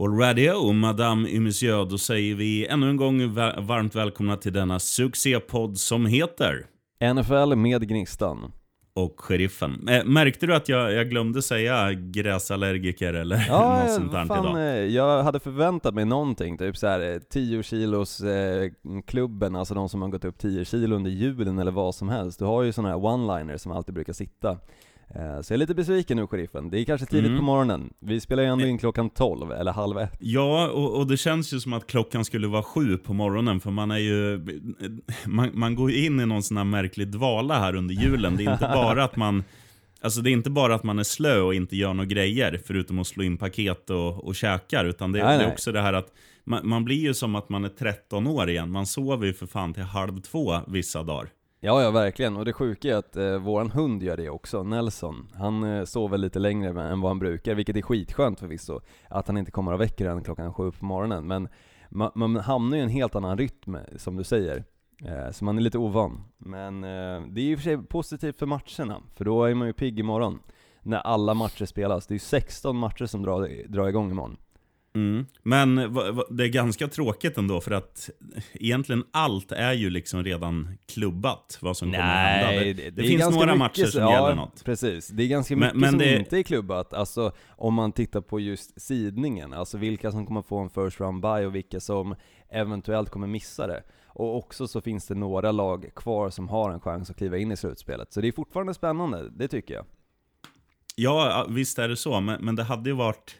Already, Madame et Monsieur, då säger vi ännu en gång varmt välkomna till denna succépodd som heter NFL med Gnistan. Och Sheriffen. Äh, märkte du att jag, jag glömde säga gräsallergiker eller ja, något sånt där fan, idag? Eh, jag hade förväntat mig någonting, typ såhär 10 eh, kilos eh, klubben, alltså de som har gått upp 10 kilo under julen eller vad som helst. Du har ju sådana här one-liners som alltid brukar sitta. Eh, så jag är lite besviken nu sheriffen, det är kanske tidigt mm. på morgonen. Vi spelar ju ändå in klockan 12, eller halv ett. Ja, och, och, det känns ju som att klockan skulle vara sju på morgonen, för man är ju... Man, man går ju in i någon sån här märklig dvala här under julen. Det är inte bara att man... Alltså det är inte bara att man är slö och inte gör några grejer, förutom att slå in paket och, och käkar, utan det, nej, det är också det här att man, man, blir ju som att man är 13 år igen. Man sover ju för fan till halv två vissa dagar. Ja, ja verkligen. Och det sjuka är att eh, våran hund gör det också, Nelson. Han eh, sover lite längre än vad han brukar, vilket är skitskönt förvisso. Att han inte kommer och väcker en klockan sju på morgonen. Men man, man hamnar ju i en helt annan rytm, som du säger. Eh, så man är lite ovan. Men eh, det är ju för sig positivt för matcherna, för då är man ju pigg imorgon. När alla matcher spelas. Det är ju 16 matcher som drar, drar igång imorgon. Mm. Men det är ganska tråkigt ändå för att egentligen allt är ju liksom redan klubbat vad som Nej, kommer att hända. Det, det, det finns några matcher som ja, gäller något. Precis, det är ganska mycket men, men som det... inte är klubbat. Alltså om man tittar på just sidningen, alltså vilka som kommer få en first round buy och vilka som eventuellt kommer missa det. Och också så finns det några lag kvar som har en chans att kliva in i slutspelet. Så det är fortfarande spännande, det tycker jag. Ja, visst är det så, men, men det hade ju varit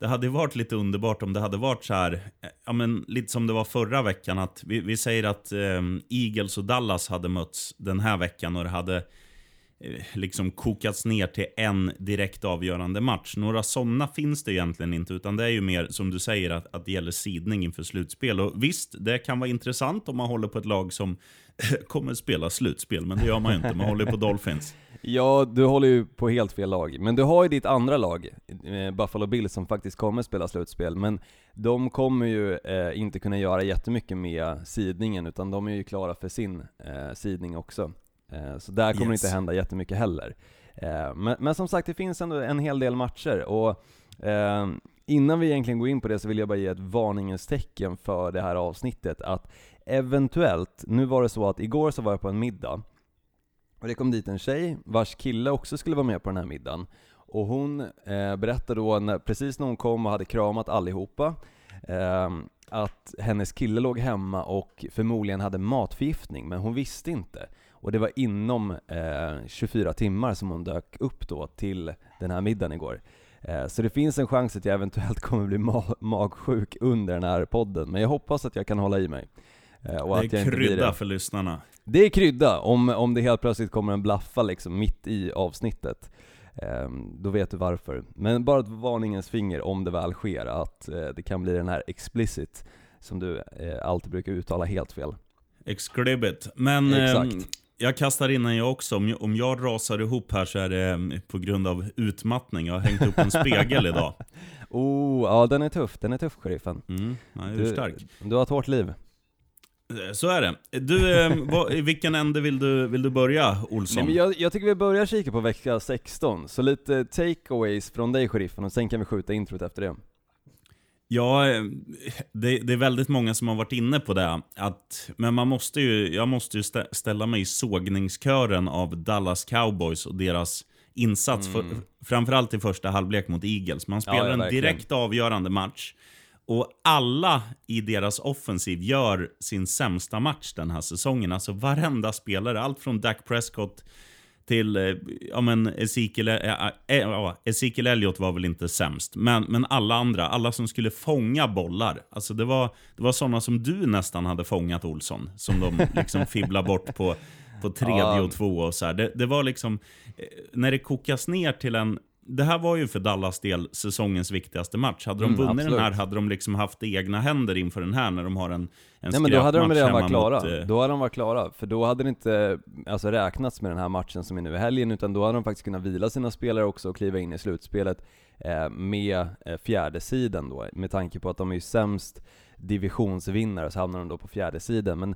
det hade varit lite underbart om det hade varit så här, ja men lite som det var förra veckan, att vi, vi säger att eh, Eagles och Dallas hade mötts den här veckan och det hade eh, liksom kokats ner till en direkt avgörande match. Några sådana finns det egentligen inte, utan det är ju mer som du säger att, att det gäller sidning inför slutspel. Och visst, det kan vara intressant om man håller på ett lag som kommer spela slutspel, men det gör man ju inte. Man håller på Dolphins. Ja, du håller ju på helt fel lag. Men du har ju ditt andra lag, eh, Buffalo Bills, som faktiskt kommer spela slutspel. Men de kommer ju eh, inte kunna göra jättemycket med sidningen, utan de är ju klara för sin eh, sidning också. Eh, så där kommer yes. det inte hända jättemycket heller. Eh, men, men, som sagt, det finns ändå en hel del matcher. Och eh, innan vi egentligen går in på det så vill jag bara ge ett varningens tecken för det här avsnittet. Att eventuellt, nu var det så att igår så var jag på en middag, och det kom dit en tjej vars kille också skulle vara med på den här middagen. Och hon eh, berättade då, när, precis när hon kom och hade kramat allihopa, eh, att hennes kille låg hemma och förmodligen hade matförgiftning, men hon visste inte. Och det var inom eh, 24 timmar som hon dök upp då till den här middagen igår. Eh, så det finns en chans att jag eventuellt kommer bli ma magsjuk under den här podden, men jag hoppas att jag kan hålla i mig. Eh, och det är att jag krydda det. för lyssnarna. Det är krydda, om, om det helt plötsligt kommer en blaffa liksom mitt i avsnittet. Eh, då vet du varför. Men bara ett varningens finger om det väl sker, att eh, det kan bli den här explicit, som du eh, alltid brukar uttala helt fel. Exklibit. Men ehm, jag kastar in jag också. Om jag, om jag rasar ihop här så är det ehm, på grund av utmattning. Jag har hängt upp en spegel idag. Oh, ja den är tuff. Den är tuff, sheriffen. Mm, ja, du, du har ett hårt liv. Så är det. Du, eh, vad, i vilken ände vill du, vill du börja, Olsson? Nej, men jag, jag tycker vi börjar kika på vecka 16, så lite takeaways från dig, sheriffen, och sen kan vi skjuta introt efter det. Ja, eh, det, det, är väldigt många som har varit inne på det. Att, men man måste ju, jag måste ju ställa mig i sågningskören av Dallas Cowboys och deras insats, mm. för, framförallt i första halvlek mot Eagles. Man spelar ja, ja, en direkt avgörande match. Och alla i deras offensiv gör sin sämsta match den här säsongen. Alltså varenda spelare, allt från Dak Prescott till, eh, ja men Ezekiel, äh, äh, Ezekiel Elliott var väl inte sämst, men, men alla andra, alla som skulle fånga bollar. Alltså det var, det var sådana som du nästan hade fångat Olsson, som de liksom fibblade bort på, på tredje och två och så här. Det, det var liksom, när det kokas ner till en det här var ju för Dallas del säsongens viktigaste match. Hade de mm, vunnit absolut. den här hade de liksom haft egna händer inför den här när de har en, en Nej men då hade de redan varit klara. Mot, eh, då hade de varit klara. För då hade det inte alltså, räknats med den här matchen som är nu i helgen, utan då hade de faktiskt kunnat vila sina spelare också och kliva in i slutspelet eh, med eh, fjärde sidan då. Med tanke på att de är ju sämst divisionsvinnare så hamnar de då på fjärde sidan. Men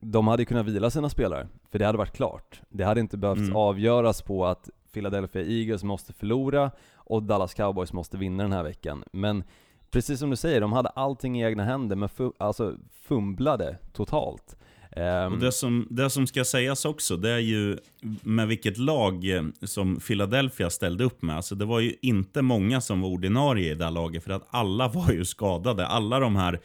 de hade kunnat vila sina spelare, för det hade varit klart. Det hade inte behövt mm. avgöras på att Philadelphia Eagles måste förlora och Dallas Cowboys måste vinna den här veckan. Men precis som du säger, de hade allting i egna händer, men fu alltså fumblade totalt. Um, och det som, det som ska sägas också, det är ju med vilket lag eh, som Philadelphia ställde upp med. Alltså det var ju inte många som var ordinarie i det här laget, för att alla var ju skadade. Alla de här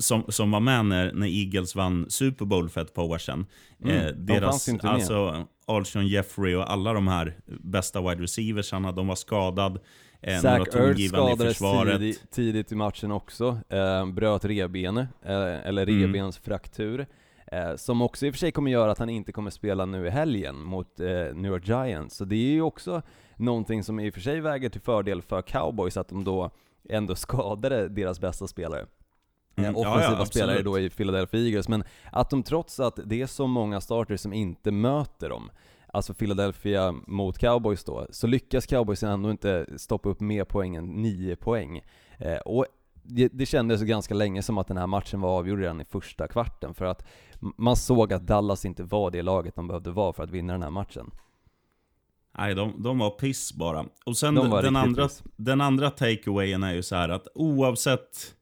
som, som var med när, när Eagles vann Super Bowl för ett par år sedan. Mm, eh, deras, de alltså Alshon Jeffrey och alla de här bästa wide receiversarna, de var skadade. Eh, Zach Ertz skadades tidigt, tidigt, i matchen också, eh, bröt revbenet, eh, eller mm. revbensfraktur. Eh, som också i och för sig kommer göra att han inte kommer spela nu i helgen mot eh, New York Giants. Så det är ju också någonting som i och för sig väger till fördel för cowboys, att de då ändå skadade deras bästa spelare. Eh, mm, offensiva ja, ja, spelare då i Philadelphia Eagles, men att de trots att det är så många starters som inte möter dem, alltså Philadelphia mot cowboys då, så lyckas cowboys ändå inte stoppa upp mer poäng än 9 poäng. Eh, och det, det kändes ganska länge som att den här matchen var avgjord redan i första kvarten, för att man såg att Dallas inte var det laget de behövde vara för att vinna den här matchen. Nej, de, de var piss bara. Och sen de den, andra, den andra takeawayen är ju så här att oavsett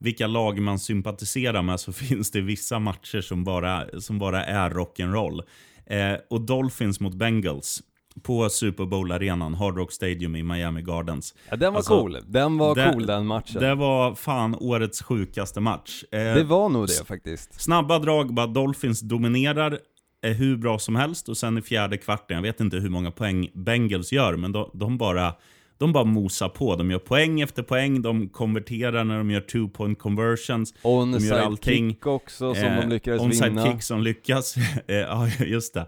vilka lag man sympatiserar med så finns det vissa matcher som bara, som bara är rock'n'roll. Eh, och Dolphins mot Bengals på Super Bowl-arenan, Hard Rock Stadium i Miami Gardens. Ja, den var alltså, cool. Den var det, cool den matchen. Det var fan årets sjukaste match. Eh, det var nog det faktiskt. Snabba drag, bara Dolphins dominerar, är hur bra som helst och sen i fjärde kvarten, jag vet inte hur många poäng Bengals gör, men de, de bara de bara mosar på. De gör poäng efter poäng, de konverterar när de gör two point conversions. Onside de gör allting. kick också som eh, de lyckades onside vinna. Onside kick som lyckas. Eh, ja, just det.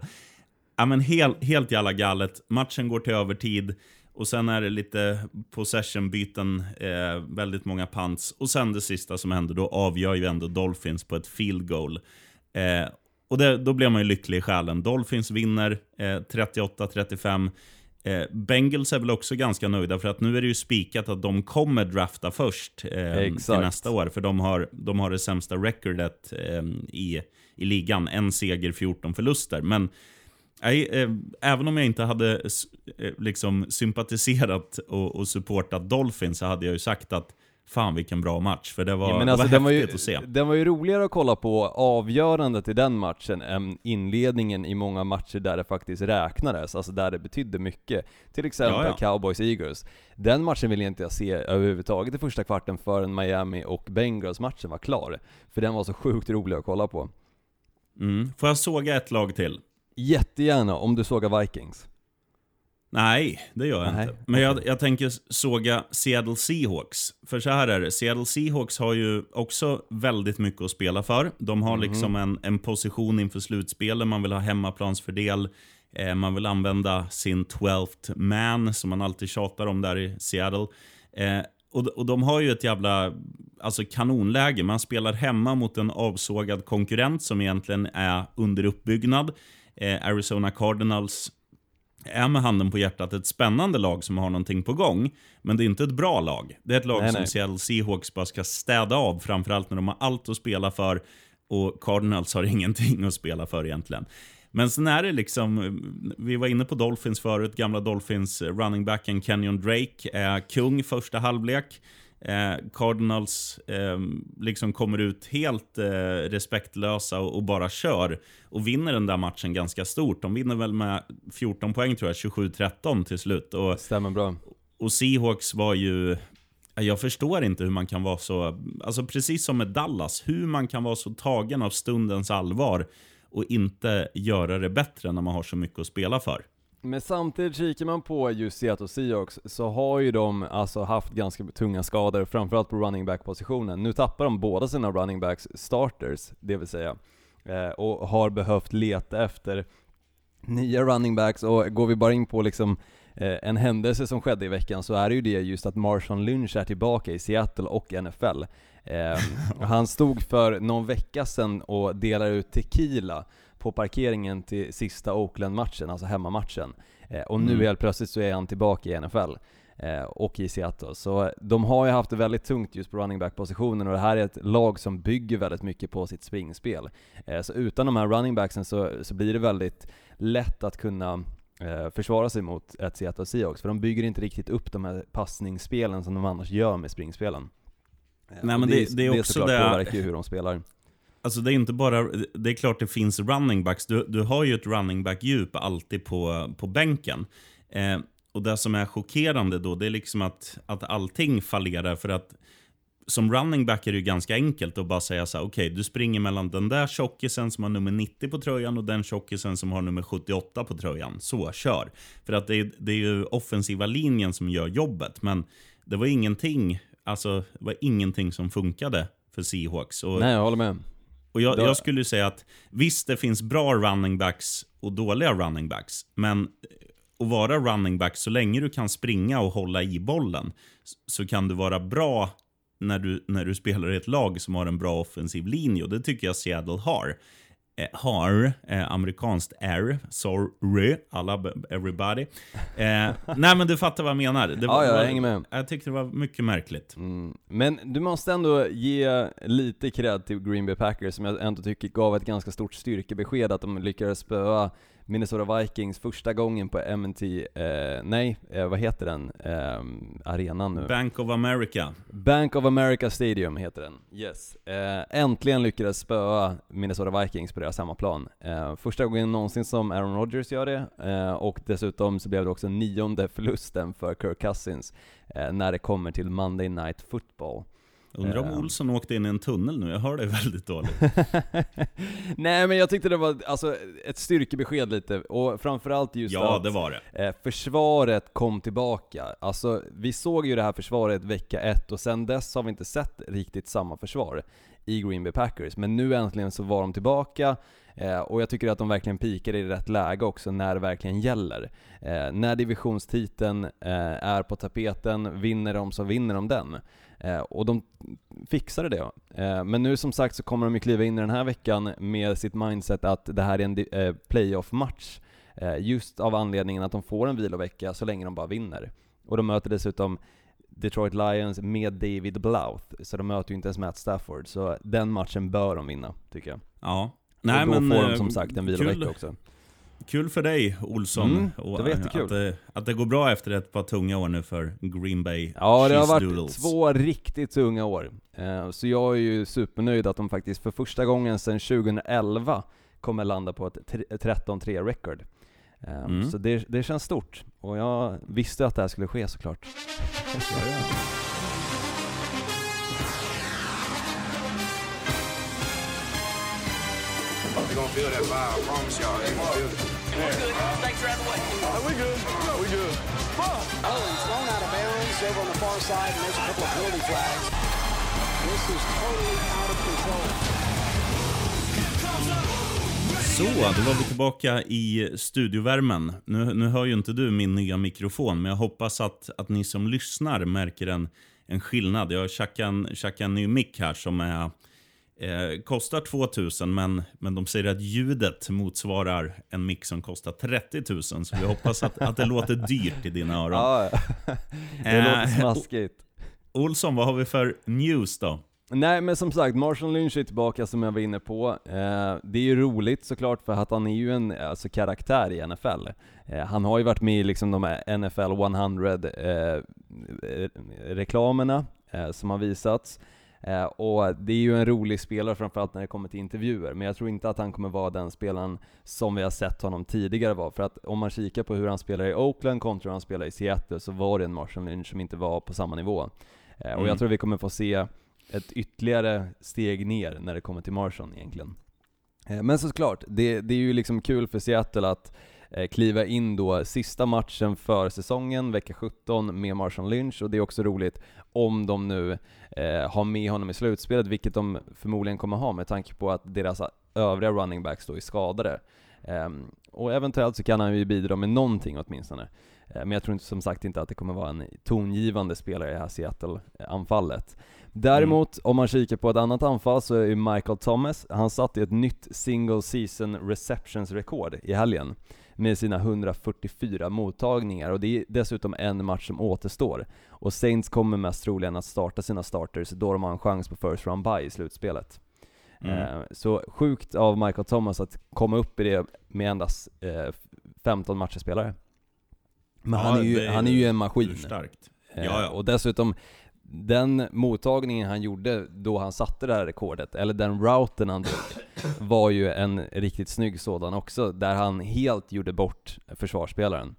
Ja, men helt, helt jävla galet. Matchen går till övertid. Och sen är det lite possession-byten, eh, väldigt många punts. Och sen det sista som händer, då avgör ju ändå Dolphins på ett field goal. Eh, och det, då blir man ju lycklig i själen. Dolphins vinner eh, 38-35. Eh, Bengals är väl också ganska nöjda för att nu är det ju spikat att de kommer drafta först eh, till nästa år. För de har, de har det sämsta recordet eh, i, i ligan. En seger, 14 förluster. Men eh, även om jag inte hade eh, liksom sympatiserat och, och supportat Dolphins så hade jag ju sagt att Fan vilken bra match, för det var, ja, men alltså, var häftigt ju, att se. Den var ju roligare att kolla på avgörandet i den matchen än inledningen i många matcher där det faktiskt räknades, alltså där det betydde mycket. Till exempel ja, ja. Cowboys-Eagles. Den matchen vill jag inte se överhuvudtaget i första kvarten förrän Miami och Bengals-matchen var klar. För den var så sjukt rolig att kolla på. Mm. Får jag såga ett lag till? Jättegärna, om du sågar Vikings. Nej, det gör jag Nej. inte. Men jag, jag tänker såga Seattle Seahawks. För så här är det, Seattle Seahawks har ju också väldigt mycket att spela för. De har mm. liksom en, en position inför slutspelet, man vill ha hemmaplansfördel. Eh, man vill använda sin 12th man, som man alltid tjatar om där i Seattle. Eh, och, och de har ju ett jävla alltså kanonläge. Man spelar hemma mot en avsågad konkurrent som egentligen är under uppbyggnad. Eh, Arizona Cardinals är med handen på hjärtat ett spännande lag som har någonting på gång. Men det är inte ett bra lag. Det är ett lag nej, som nej. Seattle Seahawks bara ska städa av, framförallt när de har allt att spela för och Cardinals har ingenting att spela för egentligen. Men sen är det liksom, vi var inne på Dolphins förut, gamla Dolphins running backen Kenyon Drake är kung första halvlek. Eh, Cardinals eh, liksom kommer ut helt eh, respektlösa och, och, bara kör. Och vinner den där matchen ganska stort. De vinner väl med 14 poäng tror jag, 27-13 till slut. Och, Stämmer bra. Och Seahawks var ju... Jag förstår inte hur man kan vara så... Alltså precis som med Dallas, hur man kan vara så tagen av stundens allvar och inte göra det bättre när man har så mycket att spela för. Men samtidigt kikar man på just Seattle Seahawks så har ju de alltså haft ganska tunga skador, framförallt på running back positionen. Nu tappar de båda sina running backs starters, det vill säga, eh, och har behövt leta efter nya running backs och går vi bara in på liksom eh, en händelse som skedde i veckan så är det ju det just att Marshawn Lynch är tillbaka i Seattle och NFL. Eh, han stod för någon vecka sedan och delade ut tequila på parkeringen till sista Oakland-matchen, alltså hemmamatchen. Eh, och nu mm. helt plötsligt så är han tillbaka i NFL. Eh, och i Seattle. Så de har ju haft det väldigt tungt just på running back-positionen och det här är ett lag som bygger väldigt mycket på sitt springspel. Eh, så utan de här running backsen så, så blir det väldigt lätt att kunna eh, försvara sig mot ett Seattle Seahawks, för de bygger inte riktigt upp de här passningsspelen som de annars gör med springspelen. Eh, Nej, men det- det är det också såklart det- påverkar ju hur de spelar. Alltså det är inte bara, det är klart det finns running backs. Du, du har ju ett running back-djup alltid på, på bänken. Eh, och det som är chockerande då, det är liksom att, att allting fallerar för att som running back är det ju ganska enkelt att bara säga så här, okej, du springer mellan den där tjockisen som har nummer 90 på tröjan och den tjockisen som har nummer 78 på tröjan. Så, kör. För att det, är- det är ju offensiva linjen som gör jobbet, men det var ingenting, alltså, det var ingenting som funkade för Seahawks. Och, Nej, jag håller med och jag, jag skulle säga att visst, det finns bra running backs och dåliga running backs. Men att vara running back, så länge du kan springa och hålla i bollen, så kan du vara bra när du, när du spelar i ett lag som har en bra offensiv linje. Och det tycker jag Seattle har. Eh, har, eh, amerikanskt R, sorry, alla, b- everybody. Eh, nej men du fattar vad jag menar. Det Ja, ja, jag var- hänger med. Jag tyckte det var mycket märkligt. Mm. Men du måste ändå ge lite cred till Green Bay Packers som jag ändå tycker gav ett ganska stort styrkebesked att de lyckades spöa Minnesota Vikings första gången på M&T, eh, nej, eh, vad heter den, eh, arenan nu? Bank of America. Bank of America Stadium heter den. Yes. Eh, äntligen lyckades spöa Minnesota Vikings på deras hemmaplan. Eh, första gången någonsin som Aaron Rodgers gör det, eh, och dessutom så blev det också nionde förlusten för Kirk Cousins när det kommer till Monday Night Football. Undrar om Eh. Olsson åkte in i en tunnel nu. Jag hör det väldigt dåligt. Nej men jag tyckte det var alltså, ett styrkebesked lite, och framförallt just Ja, att det var det. Eh, försvaret kom tillbaka. Alltså, vi såg ju det här försvaret vecka ett och sen dess har vi inte sett riktigt samma försvar i Green Bay Packers. Men nu äntligen så var de tillbaka eh, och jag tycker att de verkligen pikar i rätt läge också när det verkligen gäller. Eh, när divisionstiteln eh, är på tapeten, vinner de så vinner de den. Eh, och de fixade det. Eh, men nu som sagt så kommer de ju kliva in i den här veckan med sitt mindset att det här är en eh, playoff-match. Eh, Just av anledningen att de får en vilovecka så länge de bara vinner. Och de möter dessutom Detroit Lions med David Blouth, så de möter ju inte ens Matt Stafford. Så den matchen bör de vinna, tycker jag. Ja och då får de eh, som sagt en vilovecka också. Kul för dig, Olsson. Mm, det var jättekul. Att det, att det går bra efter ett par tunga år nu för Green Bay Ja, det har varit Doodles. två riktigt tunga år. Eh, Så jag är ju supernöjd att de faktiskt för första gången sedan 2011 kommer landa på ett tre- 13-3 record. Eh, Mm. Så det, det känns stort. Och jag visste att det här skulle ske såklart. They're gonna feel that vibe, I promise y'all. Gonna feel it. Thanks for having way. we good? we good. Oh, he's thrown out of bounds over on the far side, and there's a couple of penalty flags. This is totally out of control. Så, då var vi tillbaka i studiovärmen. Nu, nu hör ju inte du min nya mikrofon, men jag hoppas att, att ni som lyssnar märker en, en skillnad. Jag har tjackat en, tjackat en ny mick här som är, eh, kostar 2000, men, men de säger att ljudet motsvarar en mick som kostar 30 000. Så vi hoppas att, att det låter dyrt i dina öron. Ja, det Eh, låter smaskigt. Olsson, vad har vi för news då? Nej men som sagt, Marshall Lynch är tillbaka som jag var inne på. Eh, det är ju roligt såklart för att han är ju en alltså, karaktär i NFL. Eh, han har ju varit med i liksom de här NFL 100 eh, reklamerna eh, som har visats. Eh, och det är ju en rolig spelare framförallt när det kommer till intervjuer, men jag tror inte att han kommer vara den spelaren som vi har sett honom tidigare vara. För att om man kikar på hur han spelar i Oakland kontra hur han spelar i Seattle så var det en Marshall Lynch som inte var på samma nivå. Eh, och Mm. jag tror vi kommer få se ett ytterligare steg ner när det kommer till Marshall egentligen. Eh, Men såklart, det, det är ju liksom kul för Seattle att kliva in då sista matchen för säsongen, vecka 17, med Marshall Lynch och det är också roligt om de nu eh, ha med honom i slutspelet, vilket de förmodligen kommer ha med tanke på att deras övriga running backs då är skadade. Eh, och eventuellt så kan han ju bidra med någonting åtminstone. Eh, Men jag tror inte, som sagt inte att det kommer vara en tongivande spelare i det här Seattle-anfallet. Däremot, om man kikar på ett annat anfall så är ju Michael Thomas, han satte ett nytt single season receptions-rekord i helgen med sina 144 mottagningar och det är dessutom en match som återstår. Och Saints kommer mest troligen att starta sina starters då de har en chans på first round bye i slutspelet. Mm. Eh, Så sjukt av Michael Thomas att komma upp i det med endast eh, 15 matcher spelare. Men Ja, han, är ju, är han är ju en maskin. Urstarkt. Eh, Ja, ja. Och dessutom, den mottagningen han gjorde då han satte det här rekordet, eller den routen han drog, var ju en riktigt snygg sådan också, där han helt gjorde bort försvarsspelaren.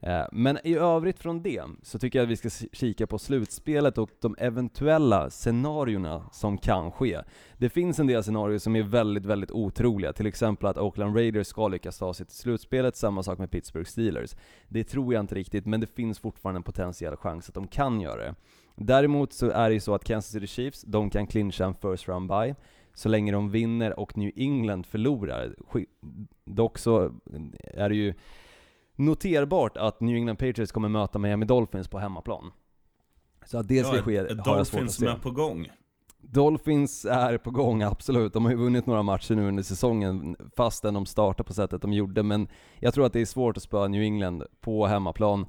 Eh, men i övrigt från det, så tycker jag att vi ska kika på slutspelet och de eventuella scenarierna som kan ske. Det finns en del scenarier som är väldigt, väldigt otroliga, till exempel att Oakland Raiders ska lyckas ta sig till slutspelet, samma sak med Pittsburgh Steelers. Det tror jag inte riktigt, men det finns fortfarande en potentiell chans att de kan göra det. Däremot så är det ju så att Kansas City Chiefs, de kan clincha en first round bye, så länge de vinner och New England förlorar. Dock så är det ju noterbart att New England Patriots kommer möta Miami Dolphins på hemmaplan. Så att det ska Ja, ske har jag svårt att Dolphins se. är på gång. Dolphins är på gång, absolut. De har ju vunnit några matcher nu under säsongen, fastän de startar på sättet de gjorde. Men jag tror att det är svårt att spöa New England på hemmaplan.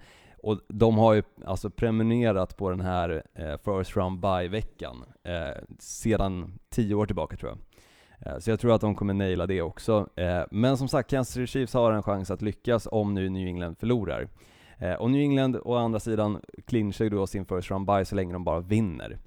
Och de har ju alltså prenumererat på den här eh, First Round By-veckan eh, sedan tio år tillbaka tror jag. Eh, Så jag tror att de kommer naila det också. Eh, men som sagt, Kansas City Chiefs har en chans att lyckas om nu New England förlorar. Eh, och New England å andra sidan clinchar ju då sin First Round By så länge de bara vinner.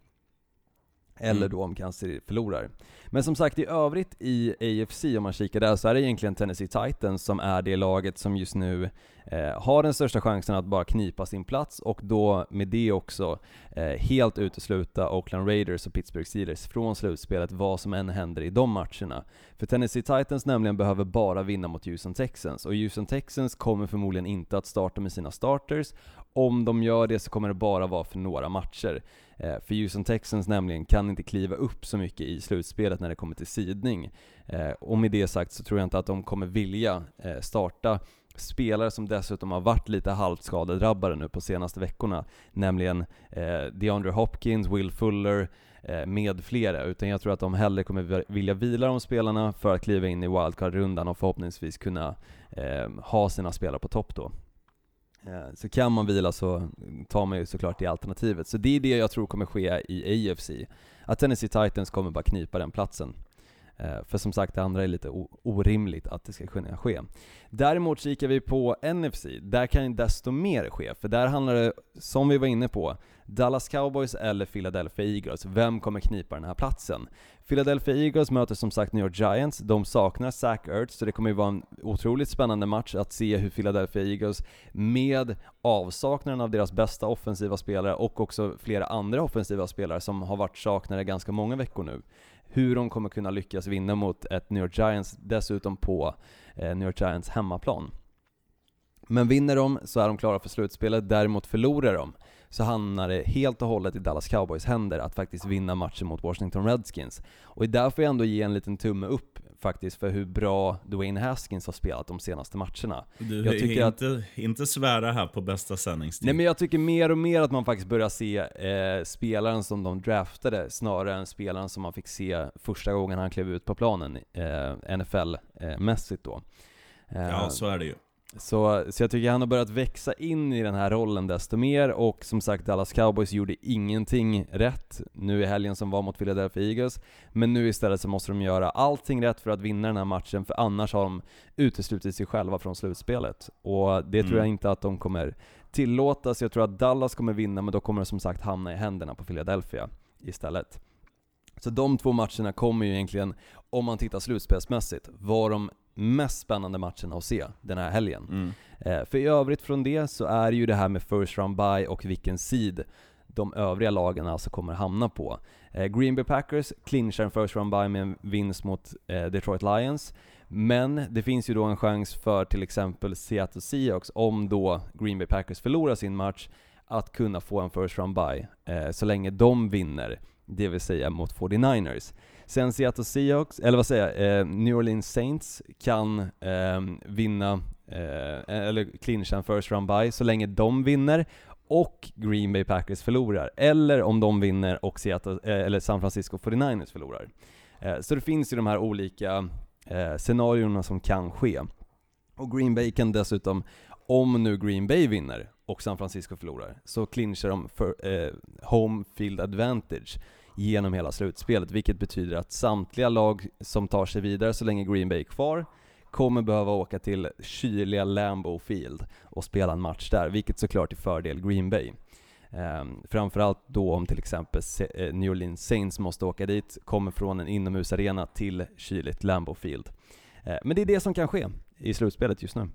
Eller Mm. då om Kansas förlorar. Men som sagt, i övrigt i AFC, om man kikar där, så är det egentligen Tennessee Titans som är det laget som just nu eh, har den största chansen att bara knipa sin plats och då med det också eh, helt utesluta Oakland Raiders och Pittsburgh Steelers från slutspelet, vad som än händer i de matcherna. För Tennessee Titans nämligen behöver bara vinna mot Houston Texans, och Houston Texans kommer förmodligen inte att starta med sina starters. Om de gör det så kommer det bara vara för några matcher. Eh, för Houston Texans nämligen kan inte kliva upp så mycket i slutspelet när det kommer till sidning. Eh, och med det sagt så tror jag inte att de kommer vilja eh, starta spelare som dessutom har varit lite halvt skadedrabbade nu på senaste veckorna, nämligen DeAndre Hopkins, Will Fuller med flera, utan jag tror att de hellre kommer vilja vila de spelarna för att kliva in i wildcard-rundan och förhoppningsvis kunna eh, ha sina spelare på topp då. Eh, så kan man vila så tar man ju såklart det alternativet. Så det är det jag tror kommer ske i AFC. Att Tennessee Titans kommer bara knipa den platsen. Eh, för som sagt, det andra är lite orimligt att det ska kunna ske. Däremot kikar vi på NFC, där kan ju desto mer ske, för där handlar det, som vi var inne på, Dallas Cowboys eller Philadelphia Eagles. Vem kommer knipa den här platsen? Philadelphia Eagles möter som sagt New York Giants, de saknar Zach Ertz, så det kommer ju vara en otroligt spännande match att se hur Philadelphia Eagles med avsaknaden av deras bästa offensiva spelare och också flera andra offensiva spelare som har varit saknade ganska många veckor nu, hur de kommer kunna lyckas vinna mot ett New York Giants, dessutom på eh, New York Giants hemmaplan. Men vinner de så är de klara för slutspelet, däremot förlorar de så hamnar det helt och hållet i Dallas Cowboys händer att faktiskt vinna matchen mot Washington Redskins. Och där får jag ändå ge en liten tumme upp faktiskt för hur bra Dwayne Haskins har spelat de senaste matcherna. Du, Jag tycker att- inte, inte svära här på bästa sändningstid. Nej men jag tycker mer och mer att man faktiskt börjar se eh, spelaren som de draftade snarare än spelaren som man fick se första gången han klev ut på planen, eh, NFL-mässigt då. Eh, Ja, så är det ju. Så, så jag tycker han har börjat växa in i den här rollen desto mer och som sagt Dallas Cowboys gjorde ingenting rätt nu i helgen som var mot Philadelphia Eagles. Men nu istället så måste de göra allting rätt för att vinna den här matchen för annars har de uteslutit sig själva från slutspelet. Och det tror Mm. jag inte att de kommer tillåta, så jag tror att Dallas kommer vinna men då kommer det som sagt hamna i händerna på Philadelphia istället. Så de två matcherna kommer ju egentligen, om man tittar slutspelsmässigt, vara de mest spännande matcherna att se den här helgen. Mm. Eh, För i övrigt från det så är ju det här med first round bye och vilken sid de övriga lagen alltså kommer hamna på. Eh, Green Bay Packers clinchar en first round bye med en vinst mot eh, Detroit Lions. Men det finns ju då en chans för till exempel Seattle Seahawks, om då Green Bay Packers förlorar sin match, att kunna få en first round bye eh, så länge de vinner, det vill säga mot 49ers. Sen Seattle Seahawks, eller vad säger jag, eh, New Orleans Saints kan ehm, eh, vinna, eh, eller clincha en first round bye så länge de vinner och Green Bay Packers förlorar. Eller om de vinner och Seattle, eh, eller San Francisco 49ers förlorar. Eh, så det finns ju de här olika eh, scenarierna som kan ske. Och Green Bay kan dessutom, om nu Green Bay vinner och San Francisco förlorar, så clinchar de för, eh, home field advantage genom hela slutspelet, vilket betyder att samtliga lag som tar sig vidare så länge Green Bay är kvar kommer behöva åka till kyliga Lambeau Field och spela en match där, vilket såklart är fördel Green Bay. Um, framförallt då om till exempel eh, New Orleans Saints måste åka dit, kommer från en inomhusarena till kyligt Lambeau Field. Ehm, men det är det som kan ske i slutspelet just nu.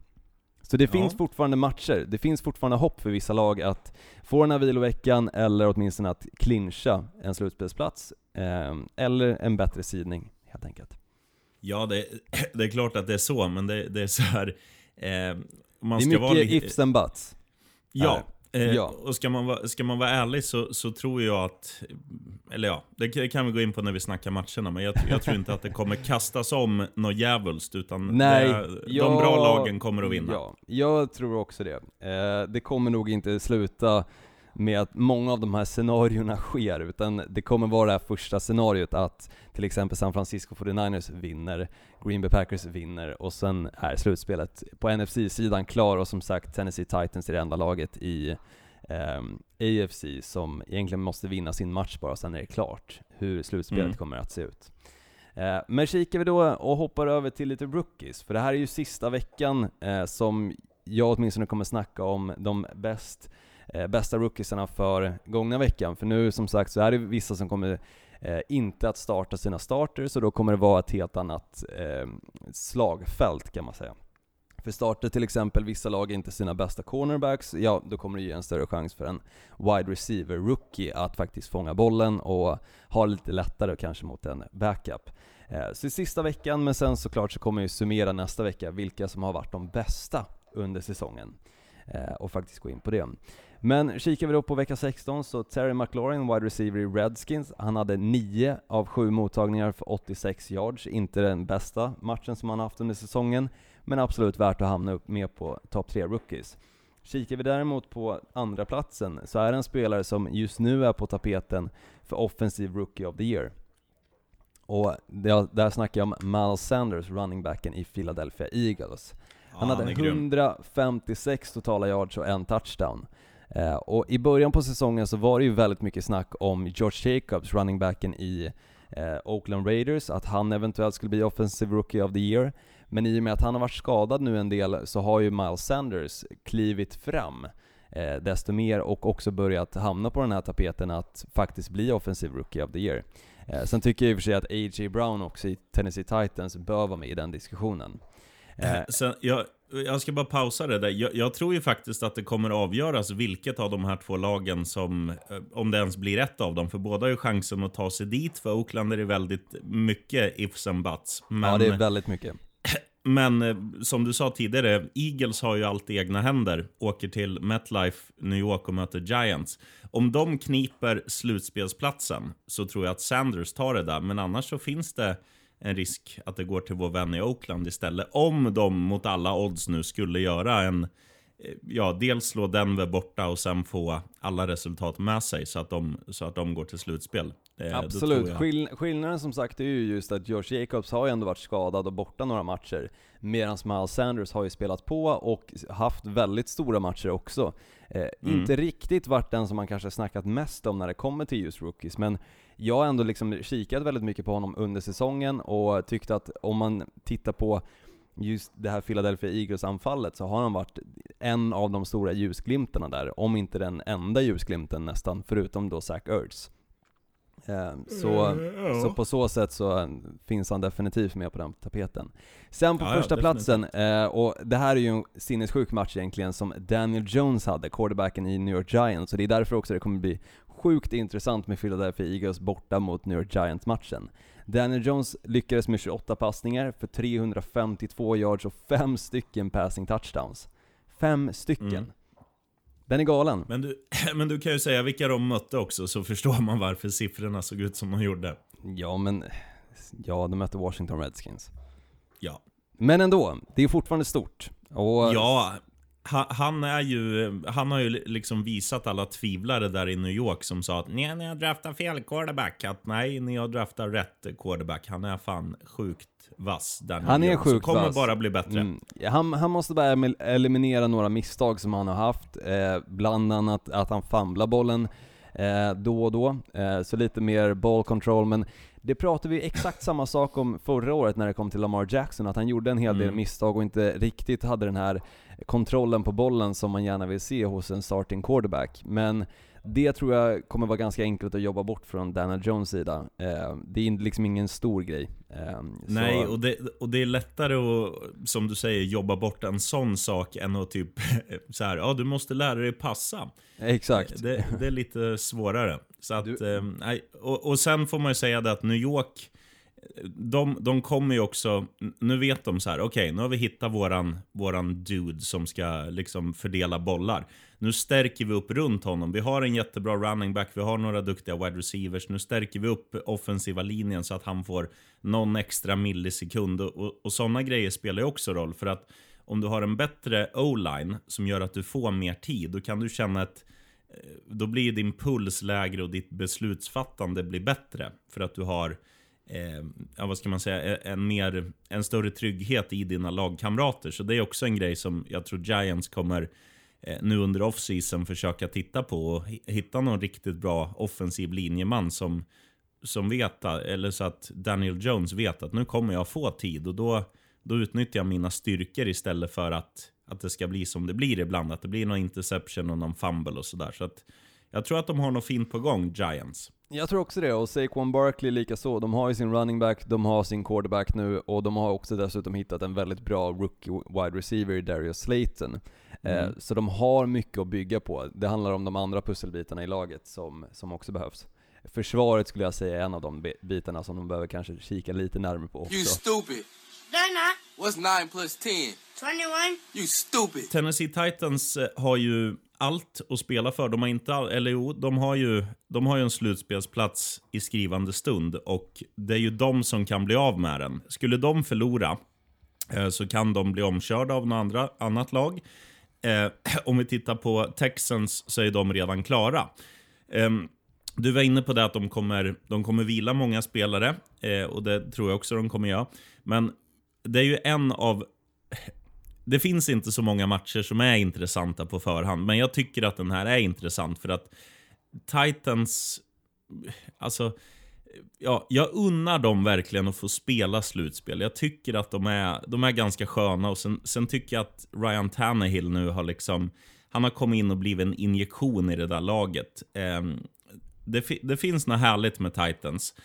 Så det Ja. finns fortfarande matcher, det finns fortfarande hopp för vissa lag att få den här viloveckan eller åtminstone att clincha en slutspelsplats, eh, eller en bättre sidning helt enkelt. Ja, det, det är klart att det är så, men det, det är så här... Eh, man det är ska vara mycket lite- ifs and buts. Ja. Eh, Ja. Och ska man, vara, ska man vara ärlig så, så tror jag att, eller ja, det kan- vi gå in på när vi snackar matcherna, men jag, jag tror inte att det kommer kastas om något djävulskt, utan Nej, det, de jag- bra lagen kommer att vinna. Ja, jag tror också det. Eh, det kommer nog inte sluta med att många av de här scenarierna sker, utan det kommer vara det här första scenariot att till exempel San Francisco 49ers vinner, Green Bay Packers vinner och sen är slutspelet på NFC-sidan klar och som sagt Tennessee Titans är det enda laget i ehm, AFC som egentligen måste vinna sin match bara, sen är det klart hur slutspelet Mm. kommer att se ut. Eh, Men kikar vi då och hoppar över till lite rookies, för det här är ju sista veckan eh, som jag åtminstone kommer snacka om de bäst, eh, bästa rookiesarna för gångna veckan. För nu som sagt så är det vissa som kommer eh, inte att starta sina starters och då kommer det vara ett helt annat eh, slagfält kan man säga. För startar till exempel vissa lag inte sina bästa cornerbacks, ja då kommer det ge en större chans för en wide receiver rookie att faktiskt fånga bollen och ha lite lättare kanske mot en backup. Eh, så i sista veckan, men sen såklart så kommer jag summera nästa vecka vilka som har varit de bästa under säsongen. Eh, och faktiskt gå in på det. Men kikar vi då på vecka 16 så Terry McLaurin, wide receiver i Redskins, han hade 9 av 7 mottagningar för 86 yards. Inte den bästa matchen som han haft under säsongen, men absolut värt att hamna upp med på topp 3 rookies. Kikar vi däremot på andra platsen så är det en spelare som just nu är på tapeten för Offensive Rookie of the Year. Och där snackar jag om Miles Sanders, running backen i Philadelphia Eagles. Han Ja, hade grym. 156 totala yards och en touchdown. Eh, och i början på säsongen så var det ju väldigt mycket snack om George Jacobs, running backen i eh, Oakland Raiders, att han eventuellt skulle bli Offensive Rookie of the Year. Men i och med att han har varit skadad nu en del så har ju Miles Sanders klivit fram eh, desto mer och också börjat hamna på den här tapeten att faktiskt bli Offensive Rookie of the Year. Eh, sen tycker jag i och för sig att A.J. Brown också i Tennessee Titans bör vara med i den diskussionen. Eh, eh Sen, jag, jag ska bara pausa det där. Jag, jag tror ju faktiskt att det kommer avgöras vilket av de här två lagen som, eh, om det ens blir ett av dem, för båda har ju chansen att ta sig dit. För Oakland är det väldigt mycket ifs and buts. Men, ja, det är väldigt mycket. men eh, som du sa tidigare, Eagles har ju allt i egna händer. Åker till MetLife, New York och möter Giants. Om de kniper slutspelsplatsen så tror jag att Sanders tar det där. Men annars så finns det en risk att det går till vår vän i Oakland istället. Om de mot alla odds nu skulle göra en, eh, ja, dels slå Denver borta och sen få alla resultat med sig så att de, så att de går till slutspel. Eh, Absolut. Skill skillnaden som sagt är ju just att George Jacobs har ju ändå varit skadad och borta några matcher. Medan Miles Sanders har ju spelat på och haft väldigt stora matcher också. Eh, Mm. Inte riktigt varit den som man kanske snackat mest om när det kommer till just rookies, men jag har ändå liksom kikat väldigt mycket på honom under säsongen och tyckte att om man tittar på just det här Philadelphia Eagles-anfallet så har han varit en av de stora ljusglimtarna där, om inte den enda ljusglimten nästan, förutom då Zach Ertz. Eh, Så, så på så sätt så finns han definitivt med på den tapeten. Sen på Ja, ja, första platsen, eh, och det här är ju en sinnessjuk match egentligen som Daniel Jones hade, quarterbacken i New York Giants, och det är därför också det kommer bli sjukt intressant med Philadelphia Eagles borta mot New York Giants-matchen. Daniel Jones lyckades med 28 passningar för 352 yards och 5 stycken passing touchdowns. Fem stycken. Mm. Den är galen. Men du, men du kan ju säga vilka de mötte också, så förstår man varför siffrorna såg ut som de gjorde. Ja men, ja de mötte Washington Redskins. Ja. Men ändå, det är fortfarande stort. Och Ja, ha- han är ju, han har ju liksom visat alla tvivlare där i New York som sa att nej, ni har draftat fel quarterback. Att nej, ni har draftat rätt quarterback. Han är fan sjukt vass. Daniel Han är sjukt Kommer vass. bara bli bättre. Mm, han, han måste bara eliminera några misstag som han har haft, eh, bland annat att han famlar bollen eh, då och då, eh, så lite mer ball control, men det pratade vi exakt samma sak om förra året när det kom till Lamar Jackson, att han gjorde en hel del Mm. misstag och inte riktigt hade den här kontrollen på bollen som man gärna vill se hos en starting quarterback. Men det tror jag kommer vara ganska enkelt att jobba bort från Daniel Jones sida. Eh, det är liksom ingen stor grej. Eh, Nej, och det, och det är lättare att, som du säger, jobba bort en sån sak än att typ så här, ja du måste lära dig passa. Exakt. Det, det är lite svårare. Så att, Du- eh, nej, och, och sen får man ju säga det att New York, de, de kommer ju också, nu vet de så här, okej nu har vi hittat våran, våran dude som ska liksom fördela bollar. Nu stärker vi upp runt honom. Vi har en jättebra running back, vi har några duktiga wide receivers. Nu stärker vi upp offensiva linjen så att han får någon extra millisekund. Och, och, och sådana grejer spelar ju också roll. För att om du har en bättre o-line som gör att du får mer tid, då kan du känna ett eh, då blir din puls lägre och ditt beslutsfattande blir bättre. För att du har, eh, ja, vad ska man säga, en, mer, en större trygghet i dina lagkamrater. Så det är också en grej som jag tror Giants kommer eh, nu under off-season försöka titta på och hitta någon riktigt bra offensiv linjeman som, som vet, eller så att Daniel Jones vet att nu kommer jag få tid och då, då utnyttjar jag mina styrkor istället för att, att det ska bli som det blir ibland. Att det blir någon interception och någon fumble och sådär. Så att jag tror att de har något fint på gång, Giants. Jag tror också det, och Saquon Barkley lika så. De har ju sin running back, de har sin quarterback nu, och de har också dessutom hittat en väldigt bra rookie wide receiver i Darius Slayton. Eh, Mm. så de har mycket att bygga på. Det handlar om de andra pusselbitarna i laget som, som också behövs. Försvaret skulle jag säga är en av de bi- bitarna som de behöver kanske kika lite närmare på också. You stupid. What's 9 plus 10? 21. You stupid. Tennessee Titans eh, har ju allt att spela för. De har inte all, eller jo, de har ju, de har ju en slutspelsplats i skrivande stund och det är ju de som kan bli av med den. Skulle de förlora eh, så kan de bli omkörda av något andra, annat lag. Eh, om vi tittar på Texans så är de redan klara. Eh, du var inne på det att de kommer, de kommer vila många spelare eh, och det tror jag också de kommer göra. Men det är ju en av det finns inte så många matcher som är intressanta på förhand, men jag tycker att den här är intressant för att Titans, alltså, ja, jag unnar dem verkligen att få spela slutspel. Jag tycker att de är, de är ganska sköna och sen, sen tycker jag att Ryan Tannehill nu har liksom, han har kommit in och blivit en injektion i det där laget. Eh, det, fi- det finns något härligt med Titans.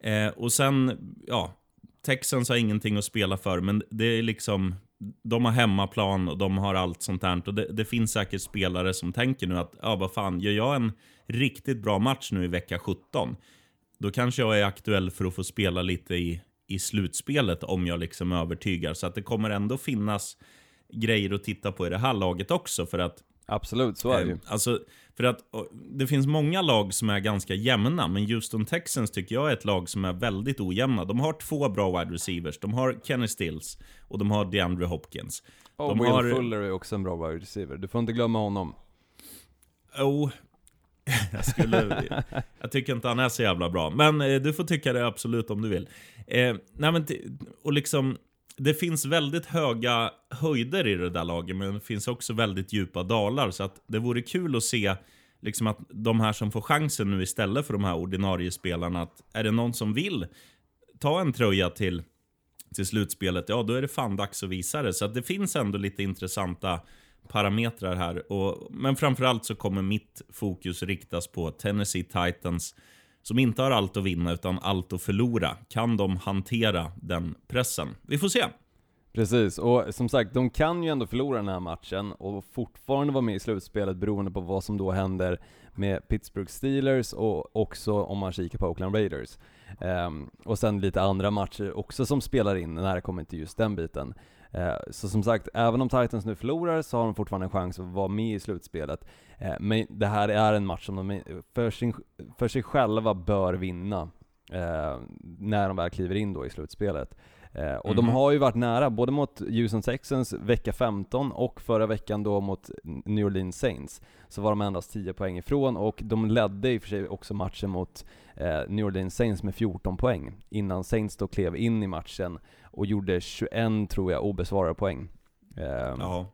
Eh, och sen, ja, Texans har ingenting att spela för, men det är liksom... De har hemmaplan och de har allt sånt här. Och det, det finns säkert spelare som tänker nu att, ja vad fan, gör jag en riktigt bra match nu i vecka 17, då kanske jag är aktuell för att få spela lite i, i slutspelet om jag liksom övertygar. Så att det kommer ändå finnas grejer att titta på i det här laget också, för att Absolut, så är det ju. Eh, Alltså, för att det finns många lag som är ganska jämna, men Houston Texans tycker jag är ett lag som är väldigt ojämna. De har två bra wide receivers. De har Kenny Stills och de har DeAndre Hopkins. Och de Will har- Fuller är också en bra wide receiver. Du får inte glömma honom. Oh, jag, skulle, jag tycker inte han är så jävla bra. Men eh, du får tycka det absolut om du vill. Eh, nej men, och liksom, det finns väldigt höga höjder i det där laget, men det finns också väldigt djupa dalar. Så att det vore kul att se liksom att de här som får chansen nu istället för de här ordinarie spelarna, att är det någon som vill ta en tröja till, till slutspelet, ja då är det fan dags att visa det. Så att det finns ändå lite intressanta parametrar här. Och, men framförallt så kommer mitt fokus riktas på Tennessee Titans som inte har allt att vinna utan allt att förlora. Kan de hantera den pressen? Vi får se. Precis, och som sagt, de kan ju ändå förlora den här matchen och fortfarande vara med i slutspelet beroende på vad som då händer med Pittsburgh Steelers och också om man kikar på Oakland Raiders. Um, och sen lite andra matcher också som spelar in när det kommer till just den biten. Eh, så som sagt, även om Titans nu förlorar så har de fortfarande en chans att vara med i slutspelet. Eh, men det här är en match som de eh, för, sin, för sig själva bör vinna när de väl kliver in då i slutspelet. Eh, och de Mhm. har ju varit nära, både mot Houston Texans vecka 15 och förra veckan då mot New Orleans Saints. Så var de endast 10 poäng ifrån och de ledde i och för sig också matchen mot eh, New Orleans Saints med 14 poäng. Innan Saints då klev in i matchen och gjorde 21, tror jag, obesvarade poäng. Eh, Ja.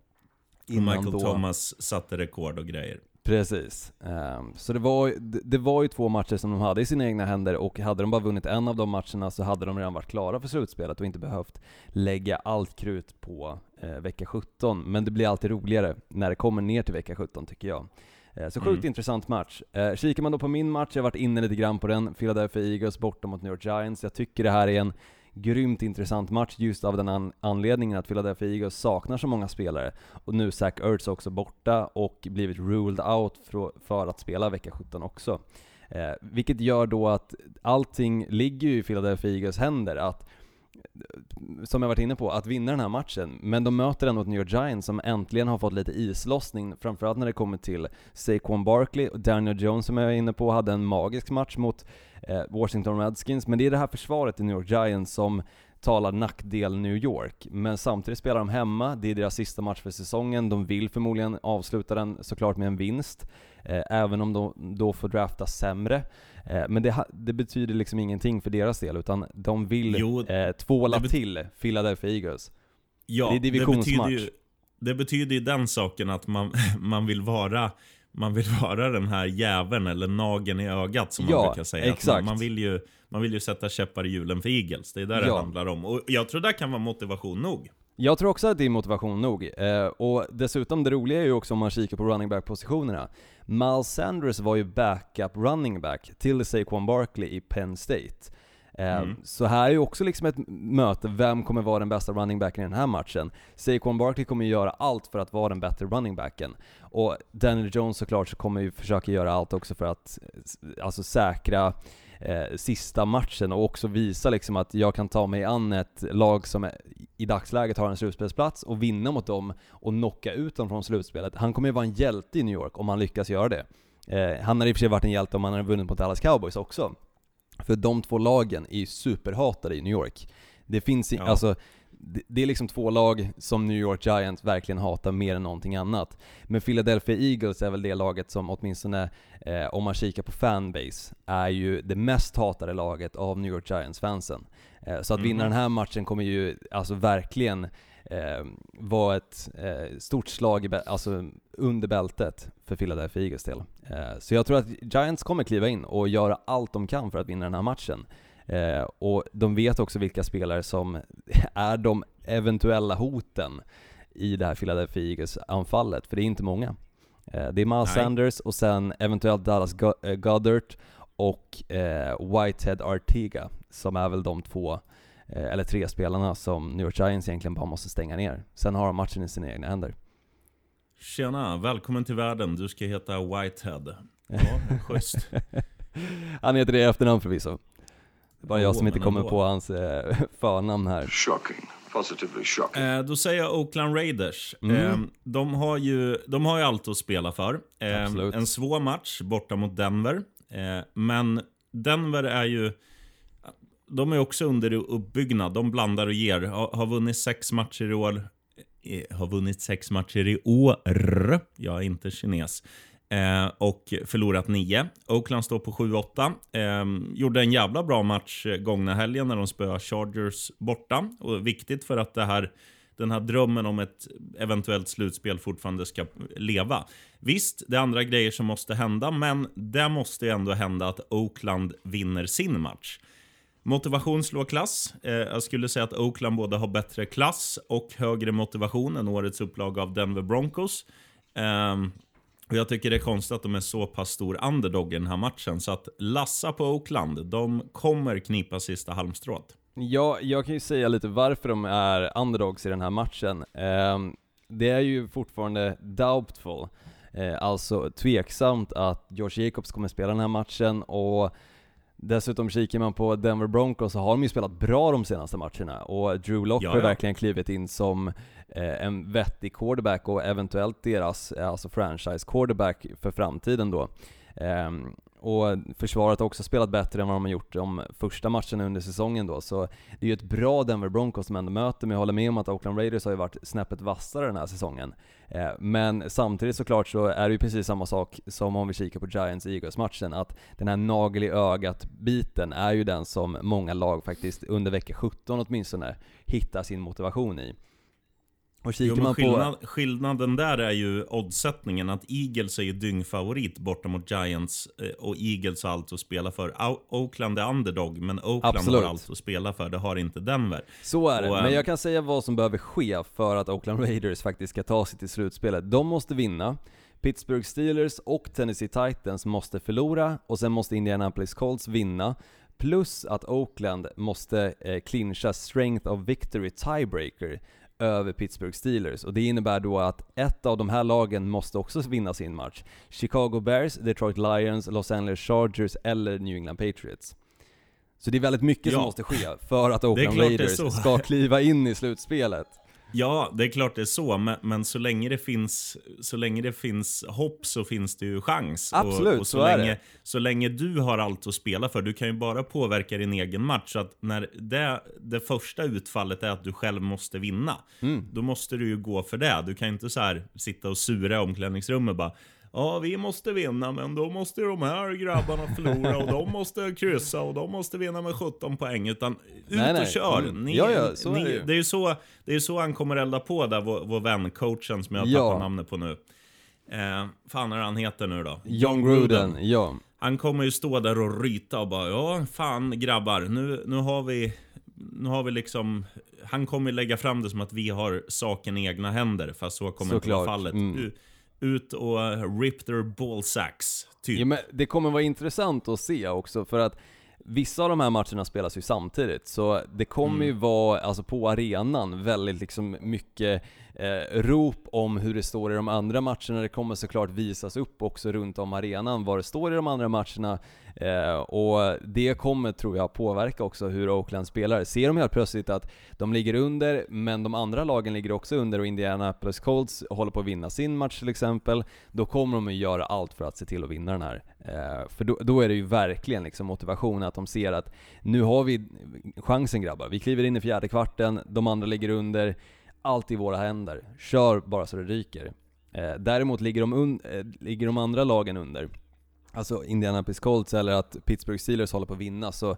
Och Michael då- Thomas satte rekord och grejer. Precis. Ehm, så det var, det det var ju två matcher som de hade i sina egna händer och hade de bara vunnit en av de matcherna så hade de redan varit klara för slutspelet och inte behövt lägga allt krut på eh, vecka 17. Men det blir alltid roligare när det kommer ner till vecka 17 tycker jag. Eh, Så sjukt Mm. intressant match. Eh, kikar man då på min match, jag har varit inne lite grann på den, Philadelphia Eagles borta mot New York Giants. Jag tycker det här är en grymt intressant match just av den an- anledningen att Philadelphia Eagles saknar så många spelare. Och nu Zach Ertz också borta och blivit ruled out för, för att spela vecka 17 också. Eh, vilket gör då att allting ligger ju i Philadelphia Eagles händer. Att som jag varit inne på, att vinna den här matchen. Men de möter ändå ett New York Giants som äntligen har fått lite islossning, framförallt när det kommer till Saquon Barkley och Daniel Jones som jag är inne på, hade en magisk match mot eh, Washington Redskins. Men det är det här försvaret i New York Giants som talar nackdel New York. Men samtidigt spelar de hemma, det är deras sista match för säsongen, de vill förmodligen avsluta den såklart med en vinst. Eh, även om de då får drafta sämre. Eh, men det, det betyder liksom ingenting för deras del, utan de vill Jo, eh, tvåla det till Philadelphia Eagles. Ja, Det är divisionsmatch. betyder ju, det betyder ju den saken att man, man vill vara man vill vara den här jäveln eller nageln i ögat som Ja, man brukar säga. Exakt. Man, man, vill ju, man vill ju sätta käppar i hjulen för Eagles. Det är där det Ja. handlar om. Och jag tror det kan vara motivation nog. Jag tror också att det är motivation nog. Eh, och dessutom, det roliga är ju också om man kikar på running back-positionerna. Miles Sanders var ju backup running back till Saquon Barkley i Penn State. Eh, Mm. Så här är ju också liksom ett möte, vem kommer vara den bästa running backen i den här matchen? Saquon Barkley kommer ju göra allt för att vara den bättre running backen. Och Daniel Jones såklart så kommer ju försöka göra allt också för att alltså säkra eh, sista matchen och också visa liksom att jag kan ta mig an ett lag som är, i dagsläget har en slutspelsplats och vinna mot dem och knocka ut dem från slutspelet. Han kommer ju vara en hjälte i New York om han lyckas göra det. Eh, han hade i och för sig varit en hjälte om han hade vunnit mot Dallas Cowboys också. För de två lagen är ju superhatade i New York. Det finns Ja. alltså, det, är liksom två lag som New York Giants verkligen hatar mer än någonting annat. Men Philadelphia Eagles är väl det laget som åtminstone, eh, om man kikar på fanbase, är ju det mest hatade laget av New York Giants-fansen. Eh, så att vinna Mhm. den här matchen kommer ju alltså verkligen eh, vara ett eh, stort slag i, alltså, under bältet för Philadelphia Eagles del. Eh, så jag tror att Giants kommer kliva in och göra allt de kan för att vinna den här matchen. Eh, och de vet också vilka spelare som är de eventuella hoten i det här Philadelphia Eagles-anfallet, för det är inte många. Eh, det är Miles Nej. Sanders och sen eventuellt Dallas eh, Goddard och eh, Whitehead Artiga, som är väl de två, eh, eller tre spelarna som New York Giants egentligen bara måste stänga ner. Sen har de matchen i sina egna händer. Tjena, välkommen till världen. Du ska heta Whitehead. Ja, schysst. Han heter det i efternamn förvisso. Det är bara jag som inte kommer ändå. på hans eh, förnamn här. Shocking. Positively shocking. Eh, då säger jag Oakland Raiders. Mm. Eh, de, har ju, de har ju allt att spela för. Eh, en svår match borta mot Denver. Eh, men Denver är ju... De är också under uppbyggnad. De blandar och ger. Har, har vunnit sex matcher i år. Har vunnit sex matcher i år. Jag är inte kines. Eh, och förlorat 9. Oakland står på 7-8. Eh, gjorde en jävla bra match eh, gångna helgen när de spöade Chargers borta. Och viktigt för att det här, den här drömmen om ett eventuellt slutspel fortfarande ska leva. Visst, det är andra grejer som måste hända, men det måste ju ändå hända att Oakland vinner sin match. Motivation slår klass. Eh, jag skulle säga att Oakland både har bättre klass och högre motivation än årets upplaga av Denver Broncos. Eh, och jag tycker det är konstigt att de är så pass stor underdog i den här matchen. Så att lassa på Oakland, de kommer knipa sista halmstrået. Ja, jag kan ju säga lite varför de är underdogs i den här matchen. Ehm, det är ju fortfarande doubtful, eh, alltså tveksamt att Josh Jacobs kommer spela den här matchen och Dessutom kikar man på Denver Broncos så har de ju spelat bra de senaste matcherna och Drew Lock Ja, har ju ja. verkligen klivit in som eh, en vettig quarterback och eventuellt deras, eh, alltså franchise quarterback för framtiden då. Ehm, och försvaret har också spelat bättre än vad de har gjort de första matcherna under säsongen då, så det är ju ett bra Denver Broncos som ändå möter, men jag håller med om att Oakland Raiders har ju varit snäppet vassare den här säsongen. Eh, men samtidigt såklart så är det ju precis samma sak som om vi kikar på Giants-Eagles-matchen, att den här nagel i ögat-biten är ju den som många lag faktiskt under vecka 17 åtminstone hittar sin motivation i. Och kikar Jo, man skillnad, på... skillnaden där är ju oddsättningen. Att Eagles är ju dyngfavorit borta mot Giants. eh, Och Eagles har allt att spela för. Oakland är underdog, men Oakland Absolut. har allt att spela för. Det har inte Denver. Så är det, Och, men eh, jag kan säga vad som behöver ske för att Oakland Raiders faktiskt ska ta sig till slutspelet. De måste vinna, Pittsburgh Steelers och Tennessee Titans måste förlora, och sen måste Indianapolis Colts vinna, plus att Oakland måste eh, clincha Strength of Victory Tiebreaker över Pittsburgh Steelers, och det innebär då att ett av de här lagen måste också vinna sin match. Chicago Bears, Detroit Lions, Los Angeles Chargers eller New England Patriots. Så det är väldigt mycket som Ja. måste ske för att Oakland Raiders ska kliva in i slutspelet. Ja, det är klart det är så, men, men så, länge det finns, så länge det finns hopp så finns det ju chans. Absolut, och, och så, så är länge, det. så länge du har allt att spela för, du kan ju bara påverka din egen match. Så att när det, det första utfallet är att du själv måste vinna, Mm. då måste du ju gå för det. Du kan inte så här sitta och sura i omklädningsrummet bara Ja, vi måste vinna, men då måste de här grabbarna förlora och de måste kryssa och de måste vinna med 17 poäng. Utan ut Nej, nej. och kör. Mm. Ni, Ja, ja, så är ni, det ju. det är ju så, det är så han kommer elda på där, vår, vår vän, coachen som jag Ja. tappat namnet på nu. Eh, fan är han heter nu då? John Gruden, ja. Han kommer ju stå där och ryta och bara ja, fan grabbar, nu, nu har vi, nu har vi liksom, han kommer lägga fram det som att vi har saken i egna händer, fast så kommer inte vara Såklart, fallet. mm. Ut och rip their ball sacks, typ. ja men det kommer vara intressant att se också för att Vissa av de här matcherna spelas ju samtidigt, så det kommer ju vara, alltså på arenan, väldigt liksom mycket eh, rop om hur det står i de andra matcherna. Det kommer såklart visas upp också runt om arenan vad det står i de andra matcherna. Eh, och det kommer, tror jag, påverka också hur Oakland spelar. Ser de helt plötsligt att de ligger under, men de andra lagen ligger också under och Indianapolis Colts håller på att vinna sin match till exempel, då kommer de att göra allt för att se till att vinna den här. Eh, för då, då är det ju verkligen liksom motivation att de ser att nu har vi chansen grabbar, vi kliver in i fjärde kvarten, de andra ligger under, allt i våra händer. Kör bara så det ryker. Eh, däremot ligger de, un- eh, ligger de andra lagen under, alltså Indianapolis Colts eller att Pittsburgh Steelers håller på att vinna, så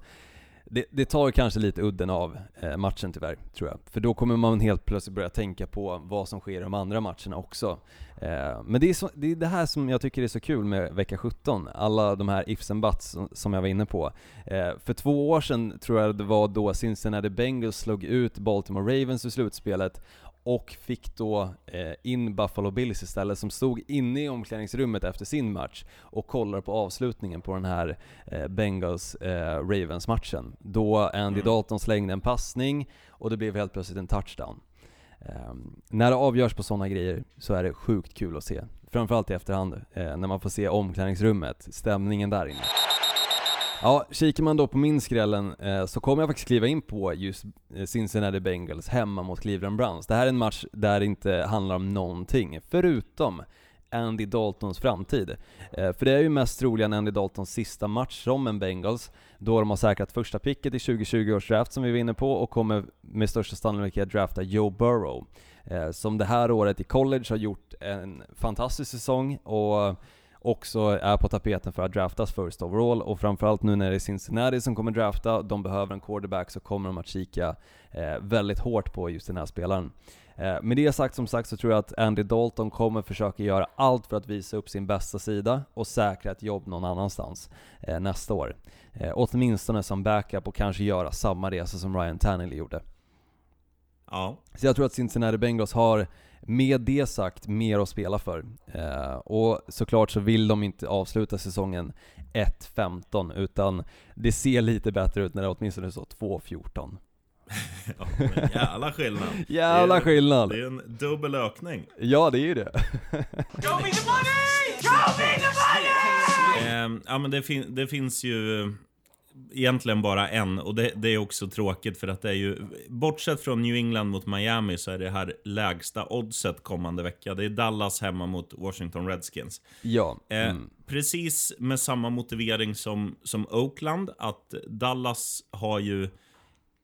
det, det tar kanske lite udden av eh, matchen tyvärr, tror jag. För då kommer man helt plötsligt börja tänka på vad som sker i de andra matcherna också. Eh, men det är, så, det är det här som jag tycker är så kul med vecka 17, alla de här ifs and buts som, jag var inne på. Eh, för två år sedan tror jag det var då Cincinnati Bengals slog ut Baltimore Ravens i slutspelet och fick då eh, in Buffalo Bills istället som stod inne i omklädningsrummet efter sin match och kollade på avslutningen på den här eh, Bengals eh, Ravens matchen. Då Andy Dalton slängde en passning och det blev helt plötsligt en touchdown. Ehm, när det avgörs på sådana grejer så är det sjukt kul att se. Framförallt i efterhand, eh, när man får se omklädningsrummet, stämningen där inne. Ja, kikar man då på min skrällen eh, så kommer jag faktiskt kliva in på just eh, Cincinnati Bengals hemma mot Cleveland Browns. Det här är en match där det inte handlar om någonting, förutom Andy Daltons framtid. Eh, för det är ju mest troligen Andy Daltons sista match som en Bengals, då de har säkrat första picket i 2020 års draft som vi var inne på och kommer med största sannolikhet drafta Joe Burrow. Eh, som det här året i college har gjort en fantastisk säsong och också är på tapeten för att draftas first overall och framförallt nu när det är Cincinnati som kommer drafta, de behöver en quarterback så kommer de att kika eh, väldigt hårt på just den här spelaren. Eh, med det sagt som sagt så tror jag att Andy Dalton kommer försöka göra allt för att visa upp sin bästa sida och säkra ett jobb någon annanstans eh, nästa år. Eh, åtminstone som backup och kanske göra samma resa som Ryan Tannehill gjorde. Ja. Så jag tror att Cincinnati Bengals har, med det sagt, mer att spela för. Och såklart så vill de inte avsluta säsongen 1-15, utan det ser lite bättre ut när det åtminstone står 2-14. ja jävla skillnad. Jävla Det är- skillnad! Det är en dubbel ökning. Ja, det är ju det. Ehm, ja, men det, fin det finns ju egentligen bara en och det, det är också tråkigt för att det är ju, bortsett från New England mot Miami så är det här lägsta oddset kommande vecka. Det är Dallas hemma mot Washington Redskins. Ja. Eh, Mm. Precis med samma motivering som, som Oakland, att Dallas har ju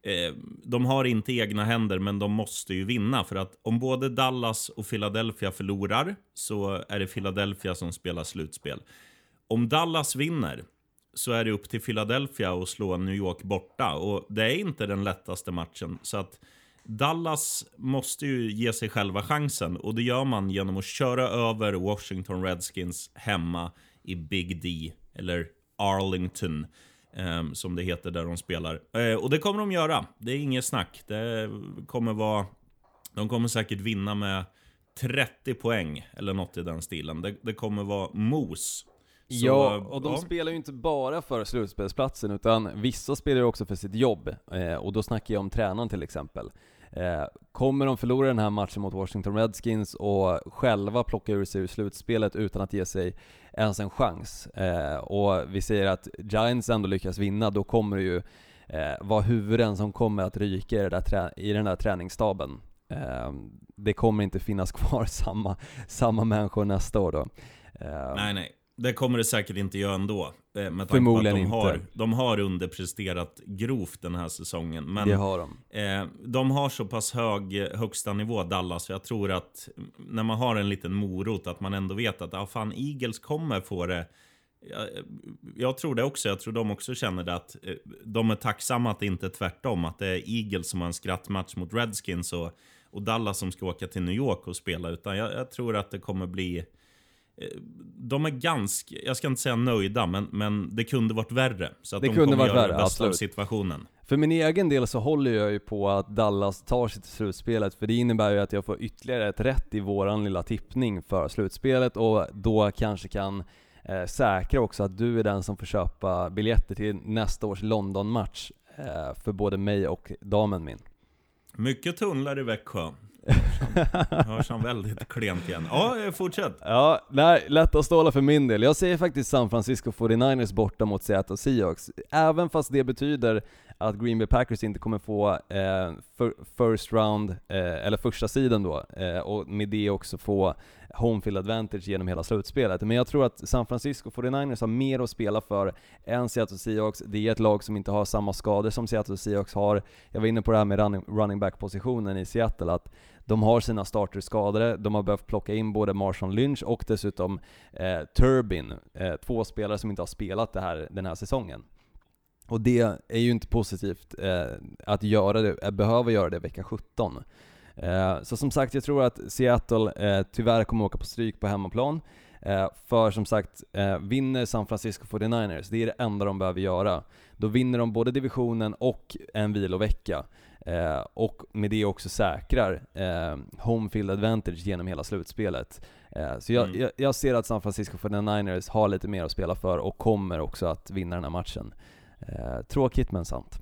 eh, de har inte egna händer, men de måste ju vinna. För att om både Dallas och Philadelphia förlorar, så är det Philadelphia som spelar slutspel. Om Dallas vinner, så är det upp till Philadelphia att slå New York borta. Och det är inte den lättaste matchen. Så att Dallas måste ju ge sig själva chansen och det gör man genom att köra över Washington Redskins hemma i Big D, eller Arlington eh, som det heter där de spelar. Eh, och det kommer de göra, det är inget snack. Det kommer vara, de kommer säkert vinna med 30 poäng eller något i den stilen. Det, det kommer vara mos. Så, ja, och de ja. spelar ju inte bara för slutspelsplatsen, utan vissa spelar ju också för sitt jobb. Eh, och då snackar jag om tränaren till exempel. Eh, kommer de förlora den här matchen mot Washington Redskins och själva plocka ur sig ur slutspelet utan att ge sig ens en chans, eh, och vi säger att Giants ändå lyckas vinna, då kommer det ju eh, vara huvuden som kommer att ryka i, det där trä- i den där träningsstaben. Eh, det kommer inte finnas kvar samma, samma människor nästa år då. Eh, Nej, nej. Det kommer det säkert inte göra ändå. eh, Med Förmodligen de inte. Har, de har underpresterat grovt den här säsongen. Men det har de. eh, de har så pass hög eh, högsta nivå, Dallas. Så jag tror att när man har en liten morot, att man ändå vet att ah, fan, Eagles kommer få det. Jag, jag tror det också. Jag tror de också känner det att eh, de är tacksamma att det inte är tvärtom. Att det är Eagles som har en skrattmatch mot Redskins och, och Dallas som ska åka till New York och spela. Utan jag, jag tror att det kommer bli de är ganska, jag ska inte säga nöjda, men, men det kunde varit värre. Så att Det de kunde kommer varit göra värre, det bästa av absolut. situationen. För min egen del så håller jag ju på att Dallas tar sig till slutspelet, för det innebär ju att jag får ytterligare ett rätt i våran lilla tippning för slutspelet och då kanske kan eh, säkra också att du är den som får köpa biljetter till nästa års London-match eh, för både mig och damen min. Mycket tunnlar i Växjö. Hörs han väldigt klent igen. Ja, fortsätt. Ja, nej, lätta stålar för min del. Jag säger faktiskt San Francisco 49ers borta mot Seattle Seahawks. Även fast det betyder att Green Bay Packers inte kommer få eh, first round, eh, eller första sidan då, eh, och med det också få home field advantage genom hela slutspelet. Men jag tror att San Francisco 49ers har mer att spela för än Seattle Seahawks. Det är ett lag som inte har samma skador som Seattle Seahawks har. Jag var inne på det här med running, running back-positionen i Seattle, att de har sina starters skadade, de har behövt plocka in både Marshawn Lynch och dessutom eh, Turbin, eh, två spelare som inte har spelat det här, den här säsongen. Och det är ju inte positivt eh, att göra det, eh, behöva göra det vecka 17. Eh, så som sagt, jag tror att Seattle eh, tyvärr kommer åka på stryk på hemmaplan. Eh, för som sagt, eh, vinner San Francisco 49ers, det är det enda de behöver göra. Då vinner de både divisionen och en vilovecka. Eh, och med det också säkrar eh, home field advantage genom hela slutspelet. Eh, så jag, Mm. jag, jag ser att San Francisco 49ers har lite mer att spela för och kommer också att vinna den här matchen. Eh, tråkigt men sant.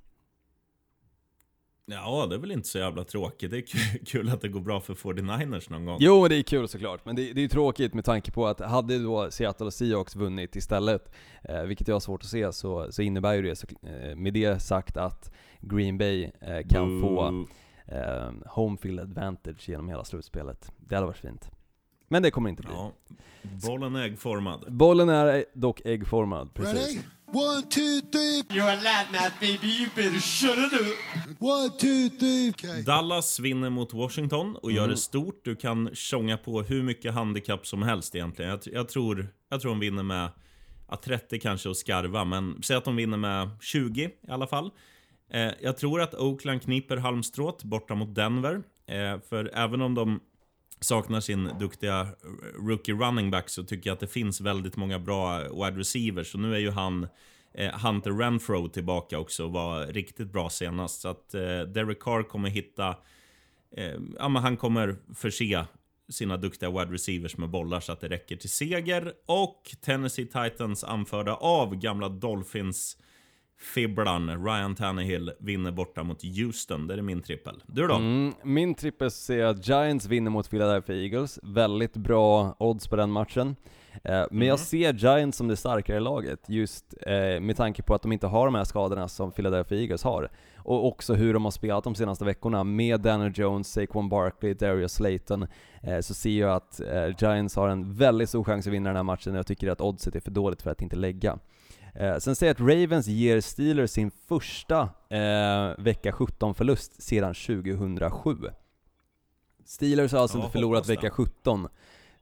Ja, det är väl inte så jävla tråkigt. Det är kul, att det går bra för 49ers någon gång. Jo, det är kul såklart, men det, det är ju tråkigt med tanke på att hade då Seattle Seahawks vunnit istället, eh, vilket jag har svårt att se, så, så innebär ju det så, eh, med det sagt att Green Bay eh, kan få Boo. eh, home field advantage genom hela slutspelet. Det hade varit fint. Men det kommer inte bli. Ja, bollen är äggformad. Bollen är dock äggformad, precis. One, two, three. You're a lad now, baby. You better shut it up. One, two, three. Okay. Dallas vinner mot Washington och Mm. gör det stort. Du kan tjonga på hur mycket handikapp som helst egentligen. Jag, jag, tror, jag tror de vinner med ja, 30 kanske och skarva, men säg att de vinner med 20 i alla fall. Eh, jag tror att Oakland kniper halmstrået borta mot Denver. Eh, för även om de saknar sin duktiga rookie running back så tycker jag att det finns väldigt många bra wide receivers. Så nu är ju han eh, Hunter Renfro tillbaka också och var riktigt bra senast. Så att eh, Derek Carr kommer hitta... Eh, ja, men han kommer förse sina duktiga wide receivers med bollar så att det räcker till seger. Och Tennessee Titans anförda av gamla Dolphins Fibblan, Ryan Tannehill, vinner borta mot Houston. Det är min trippel. Du då? Mm, min trippel ser att Giants vinner mot Philadelphia Eagles. Väldigt bra odds på den matchen. Eh, men jag ser Giants som det starkare laget, just eh, med tanke på att de inte har de här skadorna som Philadelphia Eagles har. Och också hur de har spelat de senaste veckorna med Daniel Jones, Saquon Barkley, Darius Slayton. Eh, så ser jag att Giants har en väldigt stor chans att vinna den här matchen och jag tycker att oddset är för dåligt för att inte lägga. Eh, sen säger jag att Ravens ger Steelers sin första eh, vecka 17-förlust sedan 2007. Steelers har alltså Ja, inte förlorat vecka 17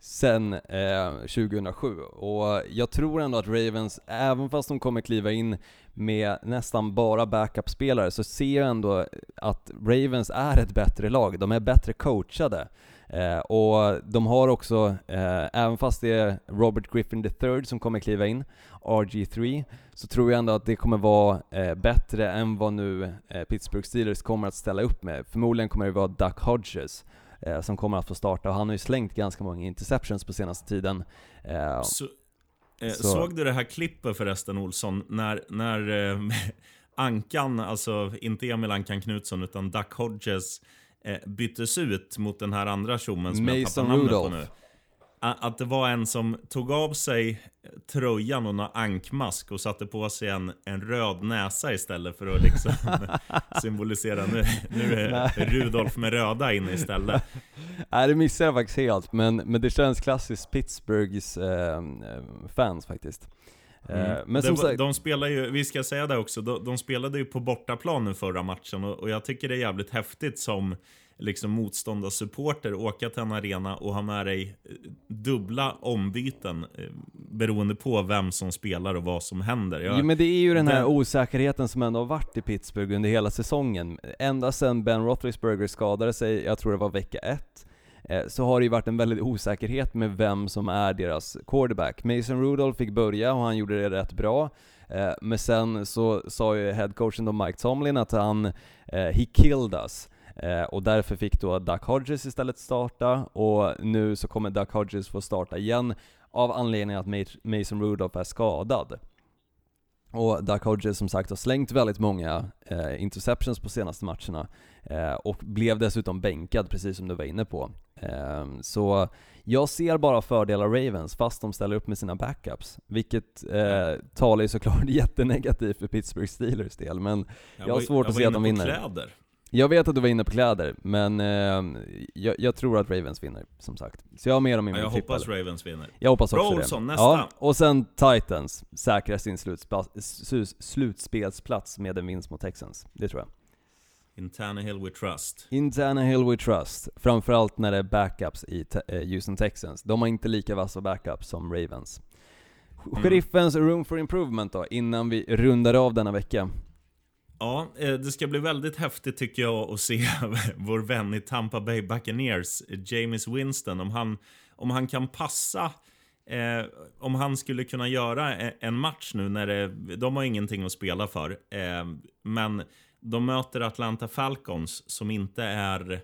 sen eh, 2007. Och jag tror ändå att Ravens, även fast de kommer kliva in med nästan bara backup-spelare, så ser jag ändå att Ravens är ett bättre lag. De är bättre coachade. Eh, och de har också, eh, även fast det är Robert Griffin III som kommer kliva in, RG3, så tror jag ändå att det kommer vara eh, bättre än vad nu eh, Pittsburgh Steelers kommer att ställa upp med. Förmodligen kommer det vara Duck Hodges eh, som kommer att få starta, och han har ju slängt ganska många interceptions på senaste tiden. Eh, Så, Så- Såg du det här klippet förresten Olsson, när, när Ankan, alltså inte Emil Ankan Knutsson utan Duck Hodges eh, byttes ut mot den här andra tjommen som jag Mason tappar namnet på Rudolph. nu. A- Att det var en som tog av sig tröjan och en ankmask och satte på sig en, en röd näsa istället för att liksom symbolisera nu, nu är Rudolf med röda inne istället. Nej det missade jag faktiskt helt, men, men det känns klassiskt Pittsburghs eh, fans faktiskt. Eh, Mm. Men det, som sagt, De spelar ju, vi ska säga det också, de, de spelade ju på bortaplan nu förra matchen och, och jag tycker det är jävligt häftigt som liksom motståndarsupporter åka till en arena och ha med dig eh, dubbla ombyten eh, beroende på vem som spelar och vad som händer. Jag, Jo men det är ju den här den- osäkerheten som ändå har varit i Pittsburgh under hela säsongen. Ända sedan Ben Roethlisberger skadade sig, jag tror det var vecka ett, eh, Eh, så har det ju varit en väldig osäkerhet med vem som är deras quarterback. Mason Rudolph fick börja och han gjorde det rätt bra. Eh, men sen så sa ju headcoachen då Mike Tomlin att han, eh, he killed us. Och därför fick då Duck Hodges istället starta, och nu så kommer Duck Hodges få starta igen av anledningen att Mason Rudolph är skadad. Och Duck Hodges som sagt har slängt väldigt många eh, interceptions på senaste matcherna eh, och blev dessutom bänkad precis som du var inne på. Eh, så jag ser bara fördelar Ravens fast de ställer upp med sina backups, vilket eh, talar ju såklart jättenegativt för Pittsburgh Steelers del, men jag har var- svårt jag att se att de vinner. Kläder. Jag vet att du var inne på kläder, men eh, jag, jag tror att Ravens vinner, som sagt. Så jag har med dem i min jag trippel. hoppas Ravens vinner. Jag hoppas Bra, också Olsson, det. nästa. Ja, och sen Titans säkrar sin slutspelsplats med en vinst mot Texans. Det tror jag. In Tannehill we trust. In Tannehill we trust. Framförallt när det är backups i eh, Houston Texans. De har inte lika vassa backups som Ravens. Mm. Sheriffens room for improvement då, innan vi rundar av denna vecka. Ja, eh, det ska bli väldigt häftigt tycker jag att se vår vän i Tampa Bay Buccaneers, James Winston, om han, om han kan passa Eh, om han skulle kunna göra e- en match nu när det, de har ingenting att spela för. Eh, men de möter Atlanta Falcons som inte är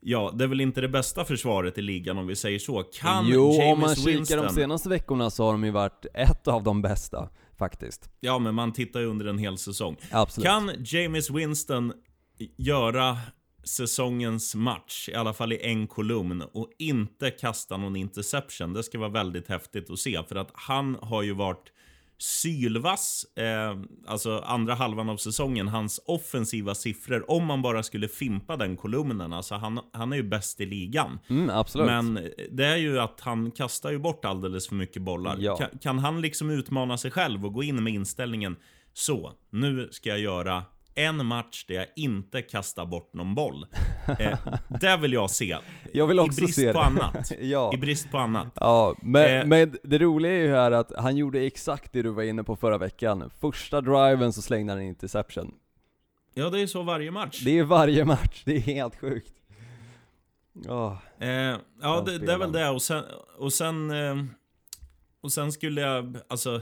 Ja, det är väl inte det bästa försvaret i ligan om vi säger så. Kan jo, James om man kikar Winston... de senaste veckorna så har de ju varit ett av de bästa, faktiskt. Ja, men man tittar ju under en hel säsong. Absolut. Kan James Winston göra säsongens match, i alla fall i en kolumn, och inte kasta någon interception? Det ska vara väldigt häftigt att se, för att han har ju varit sylvass, eh, alltså andra halvan av säsongen, hans offensiva siffror, om man bara skulle fimpa den kolumnen, alltså han, han är ju bäst i ligan. Mm, absolut. Men det är ju att han kastar ju bort alldeles för mycket bollar. Ja. Kan, kan han liksom utmana sig själv och gå in med inställningen så, nu ska jag göra en match där jag inte kastar bort någon boll. Eh, det vill jag se. Jag vill också I brist se på det. annat. ja. I brist på annat. Ja, men, Eh. men det roliga är ju här att han gjorde exakt det du var inne på förra veckan. Första driven så slängde han en interception. Ja, det är så varje match. Det är varje match, det är helt sjukt. Ja, Eh, ja, det, det är väl det. Och sen, och sen, eh, och sen skulle jag, alltså,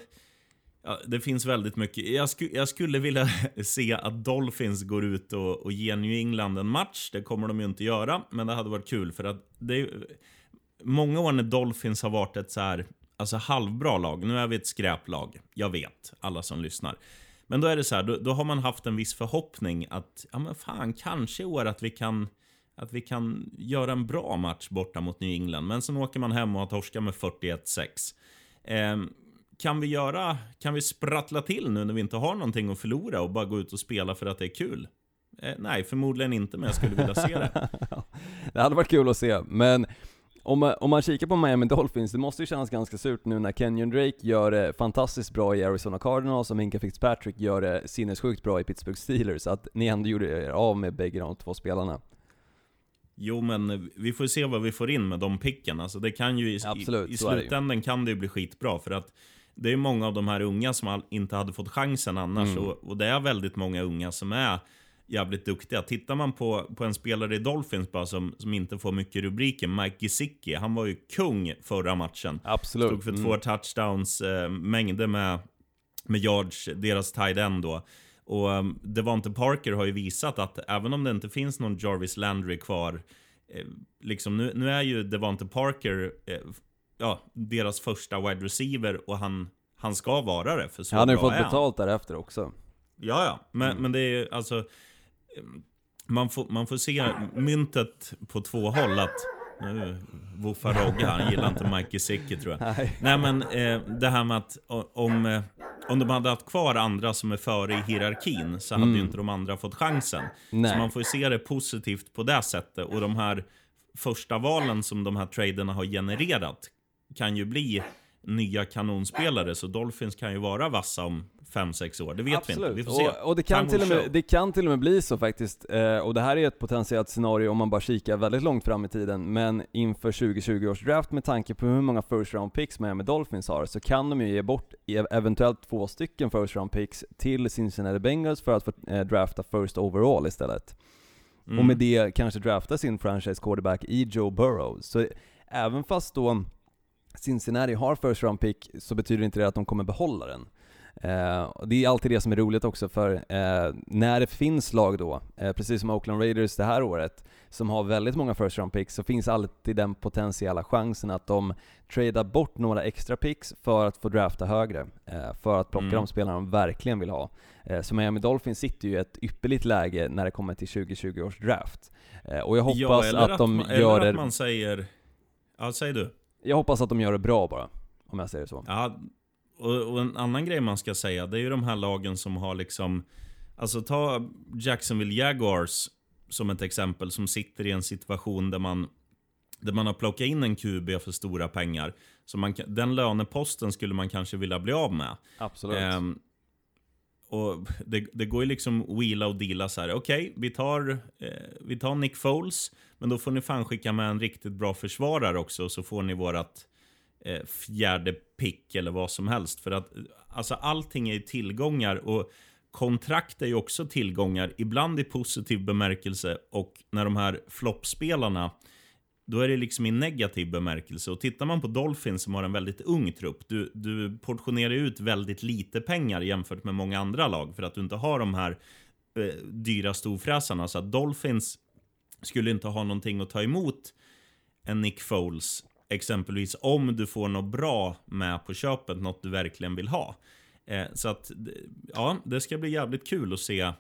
ja, det finns väldigt mycket. Jag, sku, jag skulle vilja se att Dolphins går ut och, och ger New England en match. Det kommer de ju inte göra, men det hade varit kul för att det är många år när Dolphins har varit ett så här, alltså halvbra lag. Nu är vi ett skräplag. Jag vet, alla som lyssnar. Men då är det så här, då, då har man haft en viss förhoppning att, ja men fan, kanske i år att vi kan att vi kan göra en bra match borta mot New England. Men sen åker man hem och har torskat med 41-6. Eh, kan vi göra, kan vi sprattla till nu när vi inte har någonting att förlora och bara gå ut och spela för att det är kul? Eh, nej, förmodligen inte, men jag skulle vilja se det. det hade varit kul att se, men om man, om man kikar på Miami Dolphins, det måste ju kännas ganska surt nu när Kenyon Drake gör det fantastiskt bra i Arizona Cardinals och Minka Fitzpatrick gör det sinnessjukt bra i Pittsburgh Steelers, att ni ändå gjorde er av med bägge de två spelarna. Jo, men vi får se vad vi får in med de picken. Alltså, det kan ju i, Absolut, i, i slutändan kan det ju bli skitbra. För att det är många av de här unga som inte hade fått chansen annars. Mm. Och, och det är väldigt många unga som är jävligt duktiga. Tittar man på, på en spelare i Dolphins bara som, som inte får mycket rubriker, Mike Gesicki, han var ju kung förra matchen. Absolut. Stod för Mm. två touchdowns, eh, mängder med, med yards, deras tight end då. Och um, Devonte Parker har ju visat att även om det inte finns någon Jarvis Landry kvar, eh, liksom nu, nu är ju Devonte Parker eh, ja, deras första wide receiver och han, han ska vara det. För så Han har ju fått han. betalt därefter också. Ja, ja. Men, Mm. men det är ju alltså... Man får, man får se myntet på två håll. Att, nu woofar Rogge han gillar inte Mike Gesicki tror jag. Nej. Nej men eh, det här med att om, eh, om de hade haft kvar andra som är före i hierarkin så hade ju inte de andra fått chansen. Så Mm. Nej. man får ju se det positivt på det sättet. Och de här första valen som de här traderna har genererat kan ju bli nya kanonspelare. Så Dolphins kan ju vara vassa om 5-6 år. Det vet vi inte. Vi får se. Och, och det, kan till och med, det kan till och med bli så faktiskt, eh, och det här är ett potentiellt scenario om man bara kikar väldigt långt fram i tiden, men inför 2020 års draft med tanke på hur många first round picks Miami Dolphins har, så kan de ju ge bort e- eventuellt två stycken first round picks till Cincinnati Bengals för att få eh, drafta first overall istället. Mm. Och med det kanske drafta sin franchise quarterback i Joe Burrow. Så även fast då Cincinnati har first round pick så betyder inte det att de kommer behålla den. Eh, det är alltid det som är roligt också för eh, när det finns lag då, eh, precis som Oakland Raiders det här året, som har väldigt många first round picks, så finns alltid den potentiella chansen att de tradar bort några extra picks för att få drafta högre, för att plocka Mm. de spelarna de verkligen vill ha. Så Miami Dolphins sitter ju i ett ypperligt läge när det kommer till 2020 års draft. Och jag hoppas ja, eller att de man, gör eller det... att man säger... Ja, säg du. Jag hoppas att de gör det bra bara, om jag säger så. Ja, och, och en annan grej man ska säga, det är ju de här lagen som har liksom... Alltså ta Jacksonville Jaguars som ett exempel, som sitter i en situation där man, där man har plockat in en QB för stora pengar. Så man, den löneposten skulle man kanske vilja bli av med. Absolut. Ehm, och det, det går ju liksom wheela och deala så här. Okej, vi, tar, eh, vi tar Nick Foles, men då får ni fan skicka med en riktigt bra försvarare också, så får ni vårat eh, fjärde pick eller vad som helst. För att alltså, allting är ju tillgångar och kontrakt är ju också tillgångar, ibland i positiv bemärkelse och när de här floppspelarna då är det liksom i negativ bemärkelse. Och tittar man på Dolphins som har en väldigt ung trupp, du, du portionerar ut väldigt lite pengar jämfört med många andra lag för att du inte har de här eh, dyra storfräsarna. Så att Dolphins skulle inte ha någonting att ta emot en Nick Foles, exempelvis om du får något bra med på köpet, något du verkligen vill ha. Eh, så att, ja, det ska bli jävligt kul att se eh,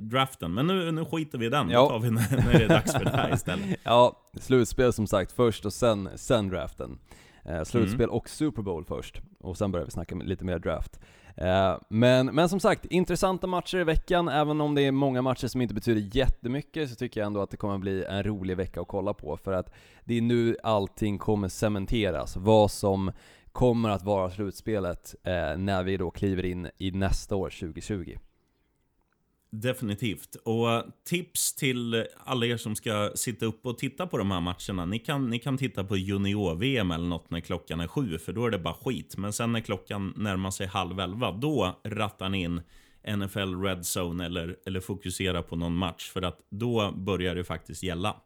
draften. Men nu, nu skiter vi i den. Ja. Då tar vi när, när det är dags för det här istället. Ja, slutspel som sagt först och sen, sen draften. Eh, slutspel och Super Bowl först, och sen börjar vi snacka lite mer draft. Eh, men, men som sagt, intressanta matcher i veckan, även om det är många matcher som inte betyder jättemycket, så tycker jag ändå att det kommer bli en rolig vecka att kolla på, för att det är nu allting kommer cementeras, vad som kommer att vara slutspelet eh, när vi då kliver in i nästa år, 2020. Definitivt. Och tips till alla er som ska sitta upp och titta på de här matcherna. Ni kan, ni kan titta på junior-VM eller något när klockan är sju, för då är det bara skit. Men sen när klockan närmar sig halv elva, då rattar ni in NFL Red Zone eller, eller fokusera på någon match. För att då börjar det faktiskt gälla.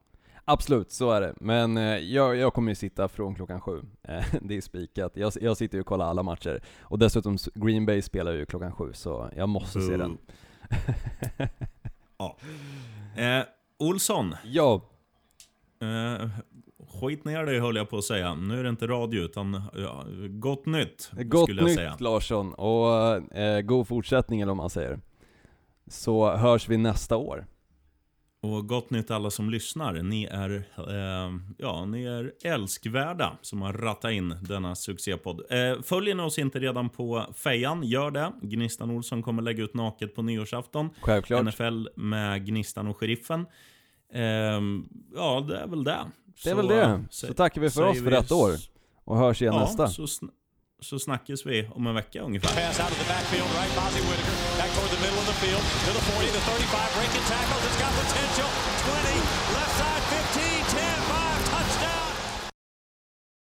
Absolut, så är det. Men eh, jag, jag kommer ju sitta från klockan sju. Eh, det är spikat. Jag, jag sitter ju och kollar alla matcher. Och dessutom, Green Bay spelar ju klockan sju, så jag måste se Boo. den. Ja. Eh, Olsson. Ja, Eh, skit ner dig höll jag på att säga. Nu är det inte radio utan ja, gott nytt. gott skulle jag nytt säga. Larsson, och eh, god fortsättning eller vad man säger. Så hörs vi nästa år. Och gott nytt alla som lyssnar. Ni är, eh, ja, ni är älskvärda som har rattat in denna succépodd. Eh, följer ni oss inte redan på fejan, gör det. Gnistan Olsson kommer lägga ut naket på nyårsafton. Självklart. NFL med Gnistan och Sheriffen. Eh, ja, det är väl det. Det är väl det. Så tackar vi för oss för detta år. Och hörs igen Ja, nästa. så, sn- så snackas vi om en vecka ungefär. Pass out of the backfield, right? Bozzy Whitaker back toward the middle of the field to the 40, the 35, breaking tackles. It's got potential. 20, left side, 15.